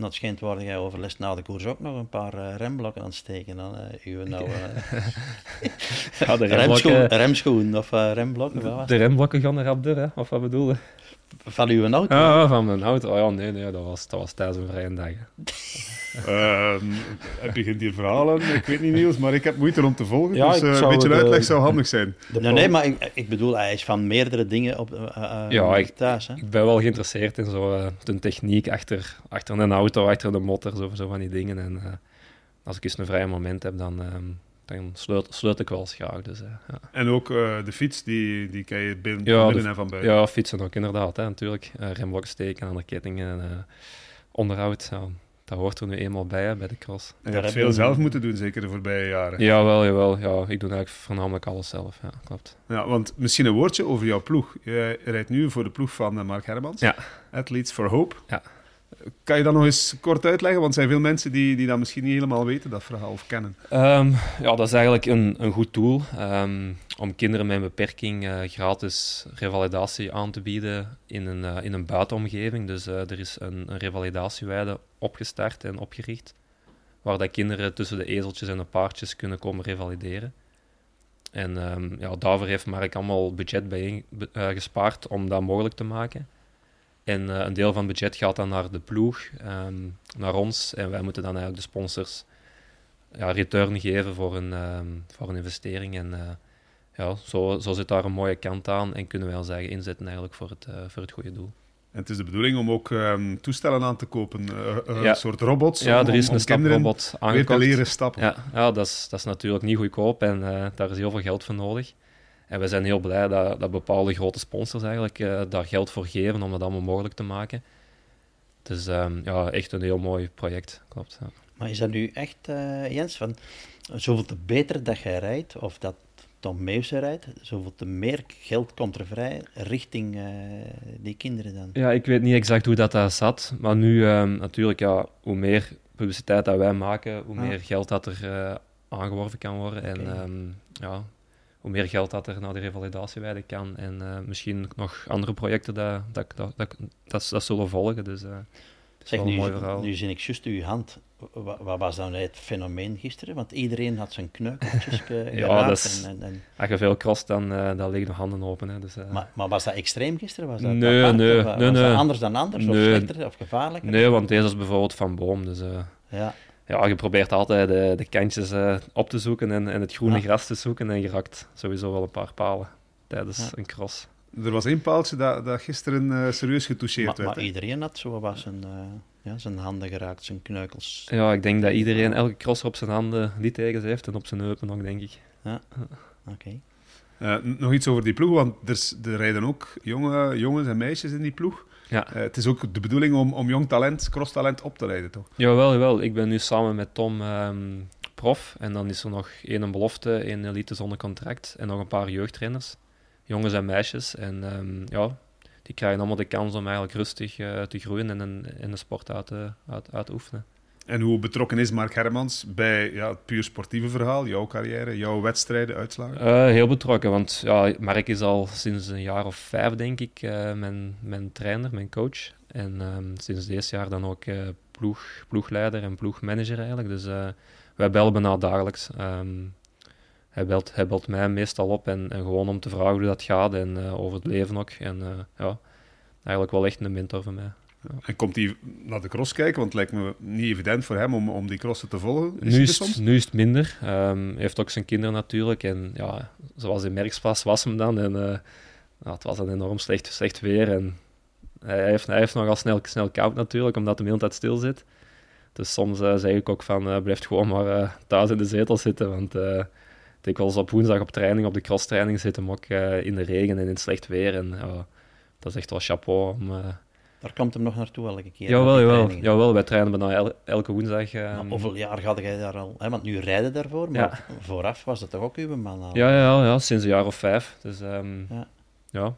Het schijnt worden jij overlast na de koers ook nog een paar eh, remblokken aan het steken. Dan, uw *laughs* nou, eh. Ja, de remschoen, remblokken, remschoen of eh, remblokken, wat was de remblokken gaan er rap door, hè? Of wat bedoel je? het? Van uw auto? Ja, van mijn auto. Oh ja, nee, nee, dat was, dat was tijdens een vrije dag. hè. ehm, hij begint hier verhalen. Ik weet niet, Niels, maar ik heb moeite om te volgen. Ja, dus eh, een beetje de- uitleg zou handig zijn. de Nee, nee, maar ik, ik bedoel, hij is van meerdere dingen op, eh, eh, Ja, ik- thuis. Hè? Ik ben wel geïnteresseerd in zo, de techniek achter, achter een auto, achter de motor, zo, zo van die dingen. En eh, als ik eens een vrije moment heb, dan, ehm dan sleut, sleut ik wel eens graag. Dus, eh, ja. En ook eh, de fiets, die, die kan je binnen, Ja, de- binnen en van buiten. ja, fietsen ook inderdaad, hè, natuurlijk. Eh remblok steken aan de kettingen, eh, onderhoud, ja, dat hoort er nu eenmaal bij hè, bij de cross. En je Daar hebt heb veel je- zelf moeten doen, zeker de voorbije jaren. Ja. Jawel, jawel. Ja, ik doe eigenlijk voornamelijk alles zelf, ja, klopt. want misschien een woordje over jouw ploeg. Je rijdt nu voor de ploeg van Mark Hermans. Ja. Athletes for Hope. Ja. Kan je dat nog eens kort uitleggen? Want er zijn veel mensen die, die dat misschien niet helemaal weten, dat verhaal, of kennen. Ehm, ja, dat is eigenlijk een, een goed tool ehm, om kinderen met een beperking eh, gratis revalidatie aan te bieden in een, eh, in een buitenomgeving. Dus eh, er is een, een revalidatieweide opgestart en opgericht, waar dat kinderen tussen de ezeltjes en de paardjes kunnen komen revalideren. En ehm, ja, daarvoor heeft Mark allemaal budget eh, gespaard om dat mogelijk te maken. En eh, een deel van het budget gaat dan naar de ploeg, ehm, naar ons. En wij moeten dan eigenlijk de sponsors ja, return geven voor een, ehm, voor een investering. En eh, ja, zo, zo zit daar een mooie kant aan en kunnen wij ons eigen inzetten eigenlijk voor het, eh, voor het goede doel. En het is de bedoeling om ook ehm, toestellen aan te kopen, Ja. een soort robots. Ja, om, er is om, om een staprobot weer te aangekocht. leren stappen. Ja, ja dat, is, dat is natuurlijk niet goedkoop en daar is heel veel geld voor nodig. En we zijn heel blij dat, dat bepaalde grote sponsors eigenlijk eh, daar geld voor geven om dat allemaal mogelijk te maken. Het is ehm, ja, echt een heel mooi project, klopt. Ja. Maar is dat nu echt, eh, Jens, van zoveel te beter dat jij rijdt, of dat Tom Meeuwse rijdt, zoveel te meer geld komt er vrij richting eh, die kinderen dan? Ja, ik weet niet exact hoe dat, dat zat. Maar nu, ehm, natuurlijk, ja, hoe meer publiciteit dat wij maken, hoe Ah. meer geld dat er eh, aangeworven kan worden. En ehm, ja, hoe meer geld dat er naar de revalidatieweide kan. En eh, misschien nog andere projecten dat, dat, dat, dat, dat, dat zullen volgen. Dus, eh, dat is Zeg, wel een nu, mooi verhaal. nu zie ik juist uw hand. Wat, wat was dan het fenomeen gisteren? Want iedereen had zijn kneukeltjes *laughs* dat is- en, en, en- Als je veel cross, dan, eh dan liggen de handen open. Hè. Dus, eh, maar, maar was dat extreem gisteren? Was dat Nee, apart? nee, Of wa- nee, was dat anders dan anders? Of slechter of gevaarlijker? nee, want deze is bijvoorbeeld van boom. Dus eh, Ja. Ja, je probeert altijd de, de kantjes eh, op te zoeken en, en het groene Ja. gras te zoeken. En je raakt sowieso wel een paar palen tijdens Ja. een cross. Er was één paaltje dat, dat gisteren eh, serieus getoucheerd Maar, werd. maar hè. iedereen had zo wat zijn, eh, ja, zijn handen geraakt, zijn kneukels. Ja, ik denk dat iedereen elke crosser op zijn handen littekens heeft en op zijn heupen ook, denk ik. Oké. Eh, n- nog iets over die ploeg, want er, er rijden ook jonge, jongens en meisjes in die ploeg. Ja. Eh, het is ook de bedoeling om, om jong talent, cross-talent op te leiden, toch? Jawel, jawel. Ik ben nu samen met Tom ehm, prof. En dan is er nog één belofte, één elite zonder contract. En nog een paar jeugdtrainers. Jongens en meisjes. En ehm, ja, die krijgen allemaal de kans om eigenlijk rustig eh, te groeien en een, en de sport uit te, uit, uit te oefenen. En hoe betrokken is Mark Hermans bij ja, het puur sportieve verhaal, jouw carrière, jouw wedstrijden, uitslagen? Eh, heel betrokken, want ja, Mark is al sinds een jaar of vijf, denk ik, eh, mijn, mijn trainer, mijn coach. En ehm, sinds deze jaar dan ook eh, ploeg, ploegleider en ploegmanager eigenlijk. Dus wij bellen bijna dagelijks. Ehm, hij, belt, belt mij meestal op en, gewoon om te vragen hoe dat gaat en over het leven ook. En ja, eigenlijk wel echt een mentor voor mij. En komt hij naar de cross kijken? Want het lijkt me niet evident voor hem om, om die crossen te volgen. Is Nu is, het, nu is het minder. Ehm, hij heeft ook zijn kinderen natuurlijk. En ja, zoals in Merkspas was hem dan. En eh, het was een enorm slecht, slecht weer. En hij heeft, hij heeft nogal snel, snel koud natuurlijk, omdat hij de hele tijd stil zit. Dus soms eh, zeg ik ook van, eh, blijf gewoon maar thuis in de zetel zitten. Want eh dikwijls op woensdag op training, op de crosstraining, zitten hem ook in de regen en in het slecht weer. En dat is echt wel chapeau om... Daar komt hem nog naartoe elke keer. jawel, jawel, jawel, wij trainen bijna el- elke woensdag. Maar ehm, hoeveel jaar had jij daar al? Hè? Want nu rijden daarvoor, maar vooraf was het toch ook uw man al? Ja, ja, ja, ja, sinds een jaar of vijf. Dus ehm, Ja. ja.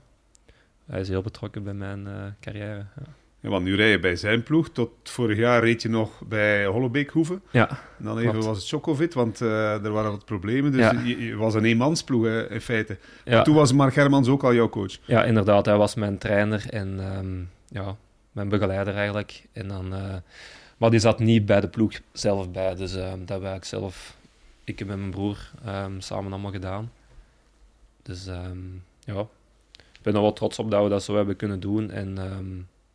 hij is heel betrokken bij mijn eh, carrière. Ja. Ja, want nu rij je bij zijn ploeg. Tot vorig jaar reed je nog bij Hollebeekhoeven. ja, En dan even Klopt. was het Chocovid, want eh, er waren wat problemen. Dus Ja. je, je was een eenmansploeg hè, in feite. ja, Toen was Mark Hermans ook al jouw coach. ja, inderdaad. Hij was mijn trainer en ehm, ja, mijn begeleider eigenlijk. En dan, eh, maar die zat niet bij de ploeg zelf bij. Dus ehm, dat heb ik zelf, ik en mijn broer, ehm, samen allemaal gedaan. Dus ehm, ja, ik ben er wel trots op dat we dat zo hebben kunnen doen. En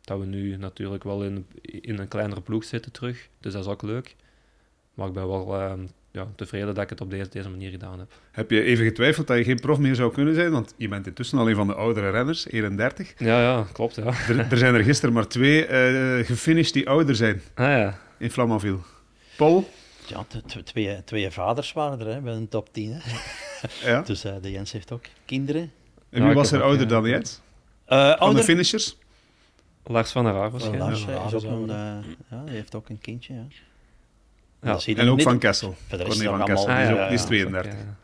dat we nu natuurlijk wel in, in een kleinere ploeg zitten terug. Dus dat is ook leuk. Maar ik ben wel ja, tevreden dat ik het op deze, deze manier gedaan heb. Heb je even getwijfeld dat je geen prof meer zou kunnen zijn? Want je bent intussen al een van de oudere renners, 31. Ja, ja, klopt. Ja. Er, er zijn er gisteren maar twee eh gefinished die ouder zijn Ah, ja. in Flamanville. Paul, Ja, twee, twee vaders waren er hè, bij een top 10. Hè. ja. *laughs* Dus eh, de Jens heeft ook kinderen. En wie was er ook, ouder dan Jens? Eh Van de finishers? Lars van der Haar waarschijnlijk. Lars is ook een, eh, ja, die heeft ook een kindje. Ja. Ja, Dat zie je En ook niet- van Kessel. Verder is Corné het van Kessel, allemaal- die is, ook, die is ja. 32. Ja.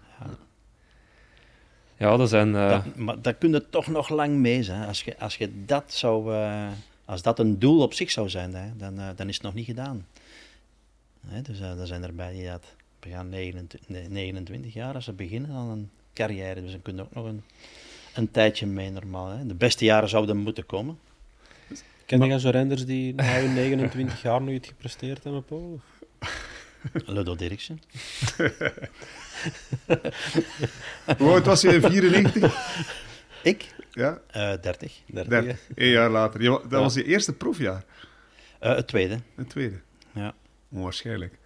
Ja, er zijn... eh, Dat, maar dat kun je toch nog lang mee zijn. Als je, als je dat zou... eh, als dat een doel op zich zou zijn, hè, dan, eh, dan is het nog niet gedaan. Hè, dus uh, er zijn erbij die dat begaan 29, nee, 29 jaar als ze beginnen aan een carrière. Dus dan kun je ook nog een, een tijdje mee normaal. Hè. De beste jaren zouden moeten komen. Ken je zo renners die na hun 29 jaar nog iets gepresteerd hebben, Paul? Ludo Dirksen. *laughs* Hoe oud was je in 94? Ik? Ja, Eh 30. 30. 30. Eén jaar later. Je dat Ja. was je eerste profjaar. Eh, het tweede. Het tweede. Ja. Onwaarschijnlijk.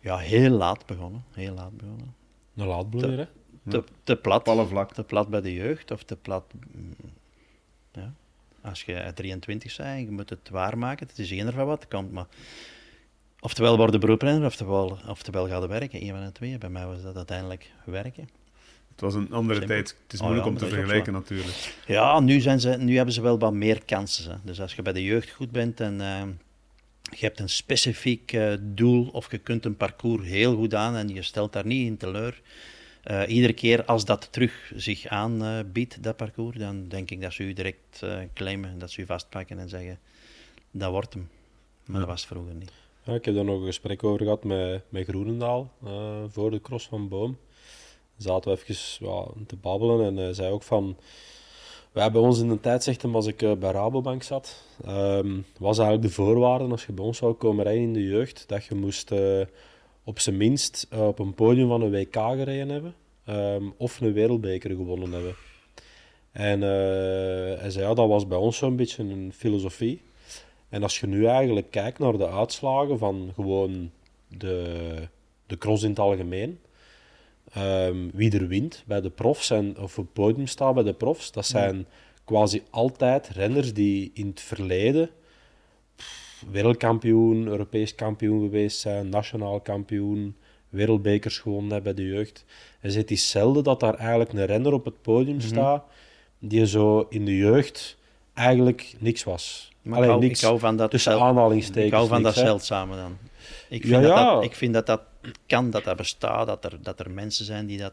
ja, heel laat begonnen. Heel laat begonnen. Een laadbloeier, hè? Te, te plat. Vlak. Te plat bij de jeugd of te plat. mm, Ja. Als je 23 bent, je moet het waarmaken. Het is één van wat komt, maar. Oftewel worden beroeprenner, oftewel, oftewel gaan werken. Een van de twee. Bij mij was dat uiteindelijk werken. Het was een andere Simpel. tijd. Het is Oh moeilijk ja, om te vergelijken natuurlijk. Ja, nu, zijn ze, nu hebben ze wel wat meer kansen. Hè. Dus als je bij de jeugd goed bent en eh, je hebt een specifiek eh, doel of je kunt een parcours heel goed aan en je stelt daar niet in teleur. eh, iedere keer als dat terug zich aanbiedt, dat parcours, dan denk ik dat ze u direct claimen, dat ze u vastpakken en zeggen, dat wordt hem. Maar dat was vroeger niet. Ja, ik heb daar nog een gesprek over gehad met, met Groenendaal eh, voor de cross van Boom. zaten we even te babbelen en hij zei ook van... Wij bij ons in de tijd, zegt als ik eh, bij Rabobank zat, ehm, was eigenlijk de voorwaarde als je bij ons zou komen rijden in de jeugd, dat je moest eh, op zijn minst eh, op een podium van een WK gereden hebben ehm, of een wereldbeker gewonnen hebben. En eh, hij zei, ja, dat was bij ons zo'n beetje een filosofie. En als je nu eigenlijk kijkt naar de uitslagen van gewoon de, de cross in het algemeen, ehm, wie er wint bij de profs en, of op het podium staat bij de profs, dat zijn quasi altijd renners die in het verleden pff, wereldkampioen, Europees kampioen geweest zijn, nationaal kampioen, wereldbekers gewonnen hebben bij de jeugd. En het is zelden dat daar eigenlijk een renner op het podium staat die zo in de jeugd eigenlijk niks was. Maar ik, hou, niks ik hou van dat tussen zel- aanhalingstekens. Ik hou van niks, dat zeldzame dan. Ik vind, Ja, dat ja. Dat, ik vind dat dat kan, dat dat bestaat, dat er, dat er mensen zijn die dat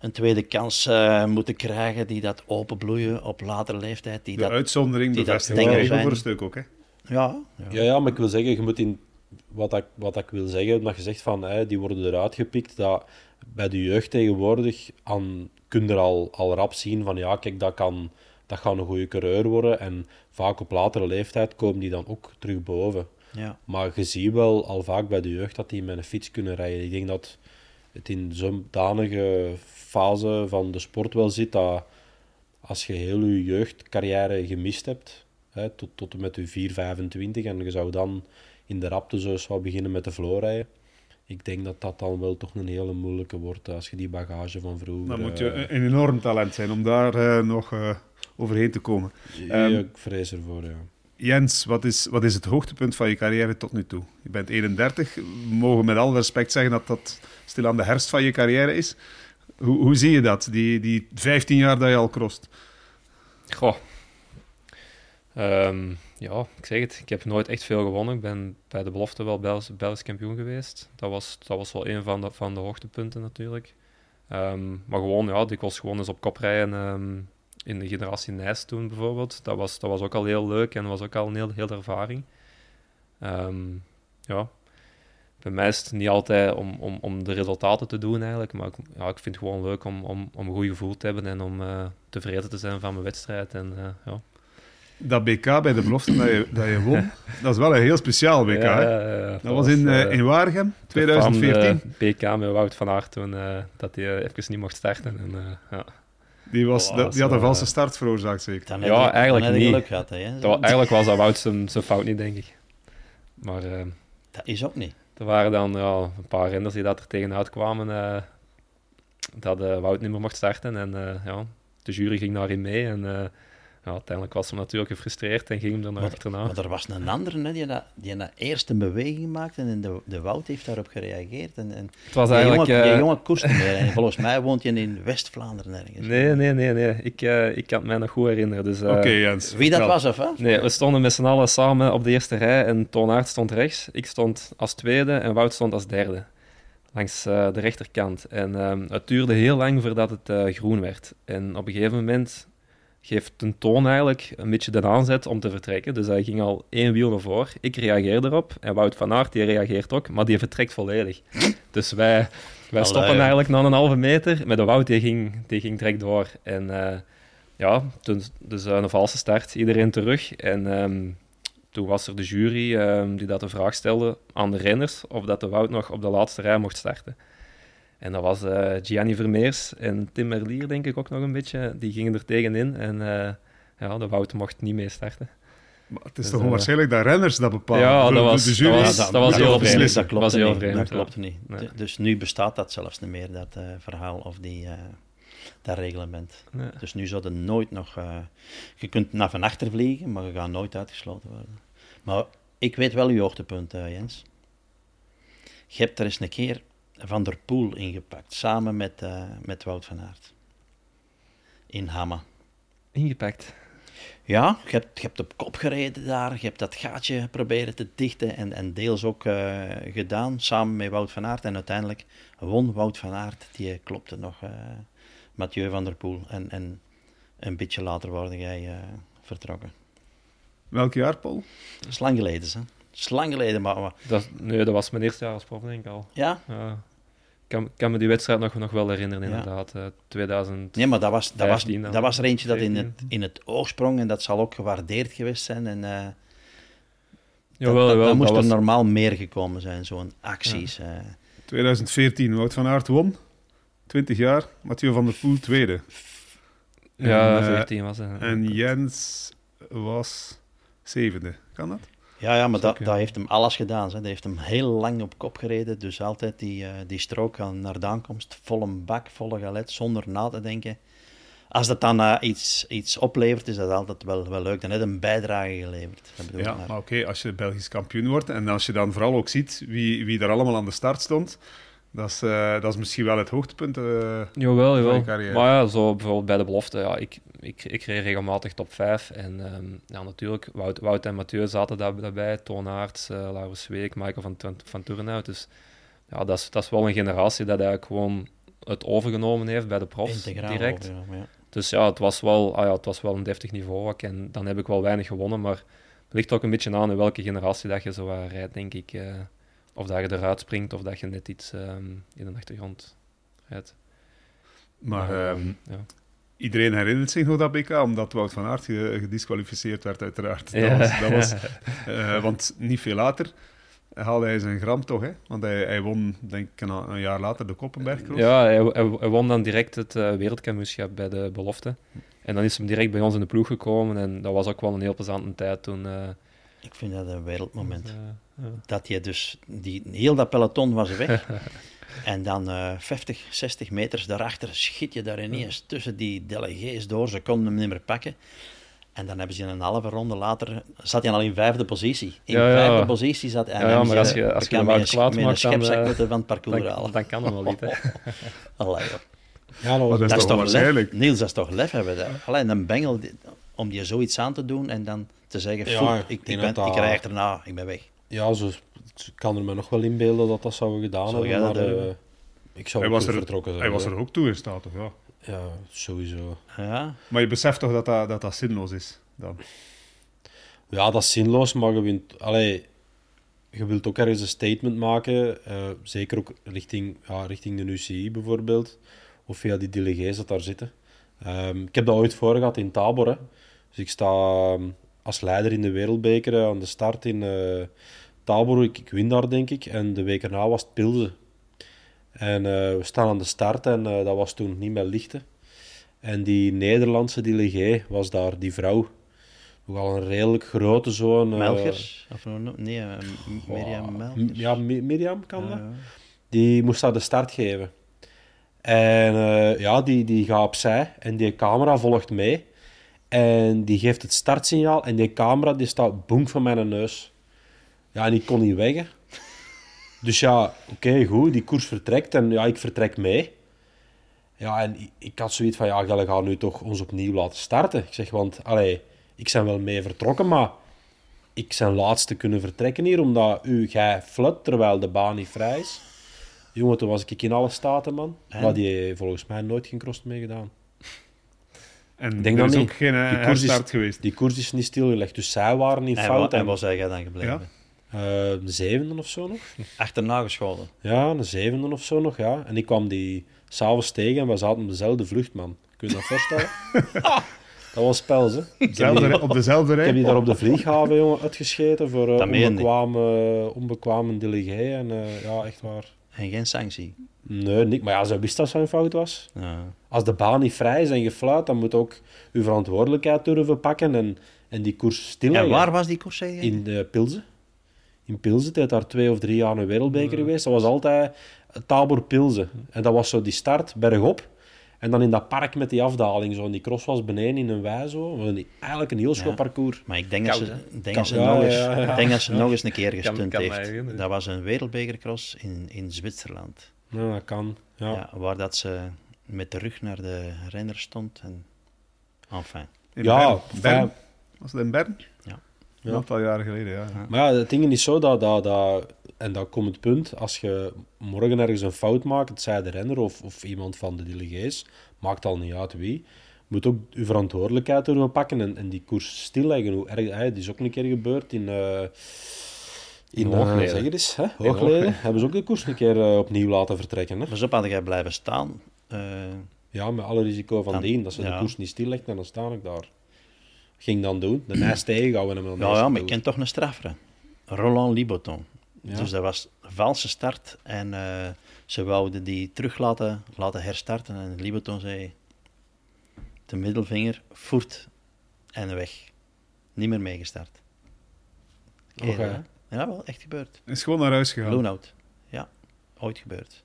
een tweede kans eh, moeten krijgen, die dat openbloeien op latere leeftijd. Die De dat, uitzondering die dat bevestigt regel voor een stuk ook. Hè. ja, ja. Ja, ja, maar ik wil zeggen, je moet in, wat, ik, wat ik wil zeggen, omdat je zegt van hè, die worden eruit gepikt, dat bij de jeugd tegenwoordig aan, kun je er al, al rap zien van ja, kijk, dat, kan, dat gaat een goede coureur worden. En vaak op latere leeftijd komen die dan ook terug boven. ja. Maar je ziet wel al vaak bij de jeugd dat die met een fiets kunnen rijden. Ik denk dat het in zo'n danige fase van de sport wel zit dat als je heel je jeugdcarrière gemist hebt, hè, tot, tot en met je 4, 25, en je zou dan in de rapte zo zou beginnen met de floor rijden, ik denk dat dat dan wel toch een hele moeilijke wordt als je die bagage van vroeger... Dan moet je eh, een, enorm talent zijn om daar eh, nog eh, overheen te komen. ja, ehm, ik vrees ervoor, ja. Jens, wat is, wat is het hoogtepunt van je carrière tot nu toe? Je bent 31. We mogen met alle respect zeggen dat dat stilaan de herfst van je carrière is. Hoe, hoe zie je dat, die, die 15 jaar dat je al crost? Goh. Ehm, ja, ik zeg het. Ik heb nooit echt veel gewonnen. Ik ben bij de belofte wel Belgisch, Belgisch kampioen geweest. Dat was, dat was wel een van de, van de hoogtepunten natuurlijk. Ehm, maar gewoon, ja, ik was gewoon eens op kop rijden ehm, in de generatie Nijs toen bijvoorbeeld. Dat was, dat was ook al heel leuk en was ook al een heel, heel ervaring. Ehm, ja. Bij mij is het niet altijd om, om, om de resultaten te doen eigenlijk, maar ik, ja, ik vind het gewoon leuk om, om, om een goed gevoel te hebben en om eh, tevreden te zijn van mijn wedstrijd. En, eh, ja. Dat BK bij de belofte dat je, dat je won, *laughs* dat is wel een heel speciaal BK. Ja, hè? ja, Dat was in, eh, in Waregem, de 2014. Van, eh, BK met Wout van Aert toen, dat hij even niet mocht starten. En, ja. Die, was, Oh, dat- die had een valse eh, start veroorzaakt, zeker. Dan Ja, eigenlijk dan niet. geluk gehad, hè. Dat eigenlijk was dat Wout zijn, zijn fout niet, denk ik. Maar eh, Dat is ook niet. er waren dan ja, een paar renners die dat er tegenuit kwamen eh, dat eh, Wout niet meer mocht starten. En eh, ja, de jury ging daarin mee. En eh, ja, uiteindelijk was ze natuurlijk gefrustreerd en ging hem naar Maar, achterna. maar er was een andere hè, die, dat, die dat eerst een beweging maakte en de, de Wout heeft daarop gereageerd. En, en Het was eigenlijk... jongen, die eh, jongen koest niet meer. En volgens mij woont hij in West-Vlaanderen ergens. Nee, nee, nee, nee. Ik, eh, ik kan het mij nog goed herinneren. Dus, eh, Oké, Jens. Wie dat was, of hè? Nee, we stonden met z'n allen samen op de eerste rij en Toon Aert stond rechts. Ik stond als tweede en Wout stond als derde. Langs eh, de rechterkant. En ehm, het duurde heel lang voordat het eh, groen werd. En op een gegeven moment geeft een Toon eigenlijk een beetje de aanzet om te vertrekken. Dus hij ging al één wiel naar voren. Ik reageer erop. En Wout van Aert die reageert ook, maar die vertrekt volledig. Dus wij, wij Allee. stoppen eigenlijk na een halve meter. Met de Wout die ging, die ging direct door. En eh, ja, toen, dus eh, een valse start. Iedereen terug. En ehm, toen was er de jury ehm, die dat de vraag stelde aan de renners of dat de Wout nog op de laatste rij mocht starten. En dat was eh, Gianni Vermeers en Tim Merlier, denk ik ook nog een beetje. Die gingen er tegenin en eh, ja, de Wout mocht niet mee starten. Maar het is Dus, toch eh, onwaarschijnlijk dat renners dat bepalen? Ja, dat was- de jury dat was- dat was mag heel vreemd. Dat klopt was heel niet. vreemd, Dat ja. klopt niet. Nee. Dus nu bestaat dat zelfs niet meer, dat eh, verhaal of die, eh, dat reglement. Nee. Dus nu zou er nooit nog... eh, je kunt naar van achter vliegen, maar je gaat nooit uitgesloten worden. Maar ik weet wel uw hoogtepunt, Jens. Je hebt er eens een keer Van der Poel ingepakt, samen met, eh, met Wout van Aert. In Hamma. Ingepakt. Ja, je hebt, je hebt op kop gereden daar, je hebt dat gaatje proberen te dichten en, en deels ook eh, gedaan, samen met Wout van Aert. En uiteindelijk won Wout van Aert, die klopte nog eh, Mathieu van der Poel. En, en een beetje later worden jij eh, vertrokken. Welk jaar, Paul? Dat is lang geleden, hè. Is lang geleden, maar, maar Dat, nee, dat was mijn eerste jaar als prof, denk ik al. ja, Ja. Ik kan, kan me die wedstrijd nog, nog wel herinneren, Ja. inderdaad. eh 2000. Nee, maar dat was, dat was, 15 dan. dat was er eentje dat in het, 17. in het oog sprong en dat zal ook gewaardeerd geweest zijn. En, eh Jawel, dat, dat, jawel, dat moest dat was- er normaal meer gekomen zijn, zo'n acties. eh. 2014, Wout van Aert won. 20 jaar. Mathieu van der Poel tweede. Ja, En, eh, 14 was het. En Jens was zevende. Kan dat? Ja, ja, maar dat, dat heeft hem alles gedaan. Hè. Dat heeft hem heel lang op kop gereden. Dus altijd die, eh, die strook aan- naar de aankomst. Volle bak, volle galet, zonder na te denken. Als dat dan eh, iets, iets oplevert, is dat altijd wel, wel leuk. Dan heeft een bijdrage geleverd. Ja, maar. maar oké, als je Belgisch kampioen wordt en als je dan vooral ook ziet wie, wie er allemaal aan de start stond, dat is, eh, dat is misschien wel het hoogtepunt. eh, Jawel, van je jawel. carrière. Maar ja, zo bijvoorbeeld bij de belofte, ja, ik, ik, ik reed regelmatig top 5. En ehm, ja, natuurlijk, Wout, Wout en Mathieu zaten daar, daarbij. Toon Aerts, eh, Laurens Week, Michael van, van Toerenhout. Dus ja, dat is, dat is wel een generatie dat eigenlijk gewoon het overgenomen heeft bij de profs Integraal direct. ja. Dus ja, het was wel, ah ja, het was wel een deftig niveau ook. En dan heb ik wel weinig gewonnen, maar het ligt ook een beetje aan in welke generatie dat je zo rijdt, denk ik. Of dat je eruit springt, of dat je net iets ehm, in de achtergrond rijdt. maar Maar, ehm, ja. iedereen herinnert zich nog dat BK, omdat Wout van Aert ge- gedisqualificeerd werd, uiteraard. Dat Ja. was, dat was, *laughs* eh, want niet veel later haalde hij zijn gram toch, hè? Want hij, hij won, denk ik, een, een jaar later de Koppenbergcross. Ja, hij, hij, won dan direct het eh wereldkampioenschap bij de belofte. En dan is hem direct bij ons in de ploeg gekomen. En dat was ook wel een heel plezante tijd toen. eh, Ik vind dat een wereldmoment. ja. Dat je dus, die, heel dat peloton was weg. *laughs* en dan eh 50, 60 meters daarachter schiet je daar ineens tussen die delegés door. Ze konden hem niet meer pakken. En dan hebben ze in een halve ronde later, zat hij al in vijfde positie. In Ja, ja. vijfde positie zat hij. Ja, ja, maar als je- als je met Wout een, schepzak eh, moeten van het parcours Dan, halen. dan kan dat wel niet. Hè. *laughs* Allee. Ja, dat is toch lef? Niels, dat is toch lef hebben. Dat. Alleen een bengel, om die zoiets aan te doen en dan te zeggen, Ja, "Foei, ik ik, ben, ik krijg erna, ik ben weg. Ja, zo, ik kan er me nog wel inbeelden dat dat zou gedaan Zou hebben, jij maar dat eh, ik zou Hij was, er, vertrokken hij zijn. was hè. er ook toe in staat, toch? Ja. Ja, sowieso. Ja, Maar je beseft toch dat dat, dat, dat zinloos is? Dan. Ja, dat is zinloos, maar je, wint, allee, je wilt ook ergens een statement maken. eh, zeker ook richting, ja, richting de UCI bijvoorbeeld. Of via die delegés dat daar zitten. Ehm, ik heb dat ooit voor gehad in Tabor. Hè. Dus ik sta ehm, als leider in de wereldbeker eh, aan de start in eh Tabor. Ik, ik win daar, denk ik. En de week erna was het Pilsen. En eh, we staan aan de start en eh, dat was toen niet meer lichten. En die Nederlandse delegé was daar, die vrouw. Nogal een redelijk grote zoon. eh, Melkers? Of nee, M- Mirjam. Ja, Mi- Mirjam kan dat. Die moest daar de start geven. En ja, die, die gaat opzij en die camera volgt mee. En die geeft het startsignaal en die camera die staat boem van mijn neus. Ja, en ik kon niet weg. hè. Dus ja, oké, goed, die koers vertrekt en ja, ik vertrek mee. Ja, en ik, ik had zoiets van, ja, jullie gaan nu toch ons opnieuw laten starten. Ik zeg, want, allee, ik ben wel mee vertrokken, maar ik zijn laatste kunnen vertrekken hier, omdat u, jij flut, terwijl de baan niet vrij is. Jongen, toen was ik in alle staten, man. En? Maar die volgens mij nooit geen cross meegedaan. En Ik denk er dat is niet. ook geen Die koers is- geweest. Die koers is niet stilgelegd, dus zij waren in En, fout. wa- en En, was hij dan gebleven? eh, de zevende of zo nog. Achterna geschoten. Ja, een zevende of zo nog, ja. En ik kwam die s'avonds tegen en we zaten op dezelfde vlucht, man. Kun je dat voorstellen? *laughs* dat was spels, hè. Die, Zelfde, op dezelfde ik heb rij. die daar op de vlieghaven, jongen, uitgescheten voor eh je. onbekwame, onbekwame delegé. En eh, ja, echt waar. En geen sanctie. Nee, niet. Maar ja, ze wist dat zijn fout was. Ja. Als de baan niet vrij is en je fluit, dan moet ook je verantwoordelijkheid durven pakken en, en die koers stilleggen. En waar was die koers? In de Pilsen. In Pilsen, het heeft daar twee of drie jaar een wereldbeker geweest. Dat was altijd Tabor Pilsen. En dat was zo die start, bergop. En dan in dat park met die afdaling, zo. En die cross was beneden in een wei, zo. Eigenlijk een heel schoon Ja. parcours. Maar ik denk dat ze, denk dat ze, nog, eens, denk dat ze nog eens een keer gestunt kan heeft. Dat was een wereldbekercross in, in Zwitserland. Ja, dat kan. Ja. Ja. waar dat ze met de rug naar de renner stond. En... Enfin. In Ja, Bern. Was het in Bern? Ja. Een aantal jaren geleden, ja. ja. Maar ja, het ding is zo dat, dat, dat... En dat komt het punt, als je morgen ergens een fout maakt, het zij de renner of, of iemand van de delegés, maakt al niet uit wie, moet ook je verantwoordelijkheid durven pakken en, en die koers stilleggen. Hoe erg, hè, het is ook een keer gebeurd in... eh, In Hoogleden. Hoogleden. zeg het eens, hè? Hoogleden Hoogleden. hebben ze ook de koers een keer eh, opnieuw laten vertrekken. Hè? Dus op had jij blijven staan. eh, Ja, met alle risico van Dan- dien. Dat ze ja. de koers niet stillegden en dan sta ik daar. Ging dan doen. De nijs *clears throat* tegenhouden en hem dan ja, nijs ja, maar ik ken toch een straffer. Roland Liboton. Ja. Dus dat was een valse start. En eh, ze wouden die terug laten, laten herstarten. En Liboton zei... De middelvinger, voert en weg. Niet meer meegestart. Oké. Ja, wel, echt gebeurd. Is gewoon naar huis gegaan. Loon-out. Ja, ooit gebeurd.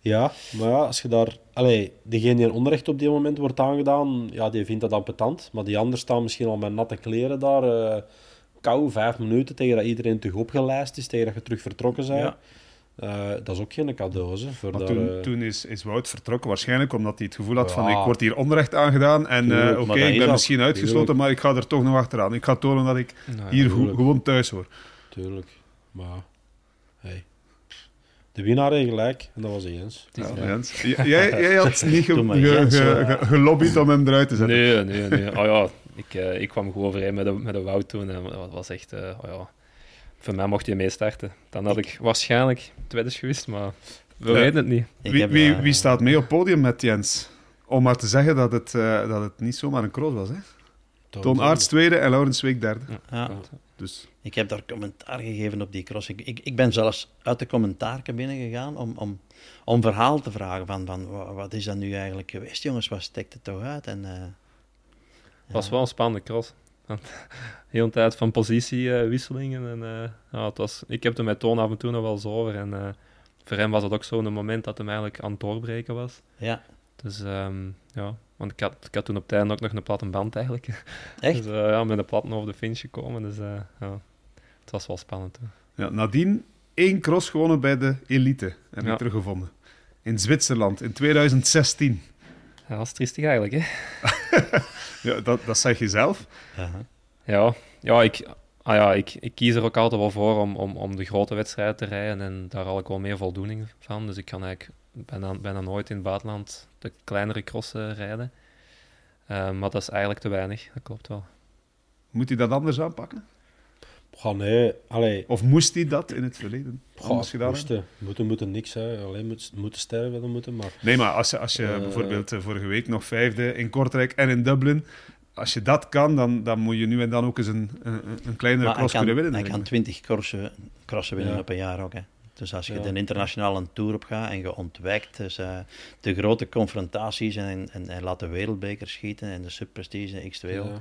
Ja, maar ja, als je daar... Allee, degene die een onrecht op die moment wordt aangedaan, ja, die vindt dat ampetant. Maar die anderen staan misschien al met natte kleren daar. eh kou, vijf minuten, tegen dat iedereen terug opgelijst is, tegen dat je terug vertrokken bent. Ja. Eh, dat is ook geen cadeau, hè, voor Maar daar, toen, eh, toen is, is Wout vertrokken, waarschijnlijk omdat hij het gevoel had van ik word hier onrecht aangedaan en eh, oké, ik ben misschien uitgesloten, tuurlijk. maar ik ga er toch nog achteraan. Ik ga tonen dat ik Nou ja. hier tuurlijk. gewoon thuis hoor. Tuurlijk. Maar. De winnaar heeft gelijk, en dat was Jens. Ja. Jens. Jij, jij had *laughs* niet ge- ge- gelobbyd om hem eruit te zetten. Nee, nee, nee. Oh ja, ik, eh, ik kwam gewoon overeen met de, met de Wout toen. En dat was echt... eh, oh ja. Voor mij mocht hij meestarten. Dan had ik waarschijnlijk tweede geweest, maar we weten het niet. Wie, eh, wie staat mee op het podium met Jens? Om maar te zeggen dat het, eh, dat het niet zomaar een cross was. Hè? Toon Aerts tweede en Laurens Week derde. Ja, Dus ik heb daar commentaar gegeven op die cross. Ik, ik, ik ben zelfs uit de commentaarcabine gegaan om, om, om verhaal te vragen van, van wa- wat is dat nu eigenlijk geweest, jongens? Wat steekt het toch uit? En, eh, Het was wel een spannende cross. *laughs* De hele tijd van positiewisselingen. en, eh, ja, het was, ik heb er met Toon af en toe nog wel eens over. En eh, voor hem was het ook zo'n moment dat hij eigenlijk aan het doorbreken was. Ja, Dus ehm, ja, want ik had, ik had toen op het einde ook nog een platte band eigenlijk. *laughs* echt? Dus ja, met een platten over de finish gekomen. Dus ja, het was wel spannend. Toen. ja, nadien één cross gewonnen bij de elite. Heb Ja. ik teruggevonden. In Zwitserland in 2016. Ja, dat is triestig eigenlijk, hè? *laughs* Ja, dat, dat zeg je zelf. Ja. Ja, ja, ik, ah ja ik, ik kies er ook altijd wel voor om, om, om de grote wedstrijden te rijden en daar haal ik wel meer voldoening van. Dus ik kan eigenlijk bijna, bijna nooit in het buitenland de kleinere crossen rijden. Eh, maar dat is eigenlijk te weinig, dat klopt wel. Moet hij dat anders aanpakken? Goh, nee, allee. Of moest hij dat in het verleden Goh, moesten, moeten, moeten niks, hè. Alleen moet, moeten sterven, dan moeten, maar... Nee, maar als je, als je Eh. bijvoorbeeld eh, vorige week nog vijfde in Kortrijk en in Dublin, als je dat kan, dan, dan moet je nu en dan ook eens een, een, een kleinere cross kan, kunnen winnen. hij denk kan ik. 20 crossen, crossen winnen Ja. op een jaar ook. Hè. Dus als je Ja. de internationale tour op gaat en je ontwijkt dus, eh, de grote confrontaties en, en, en laat de wereldbeker schieten en de subprestige X2O, Ja.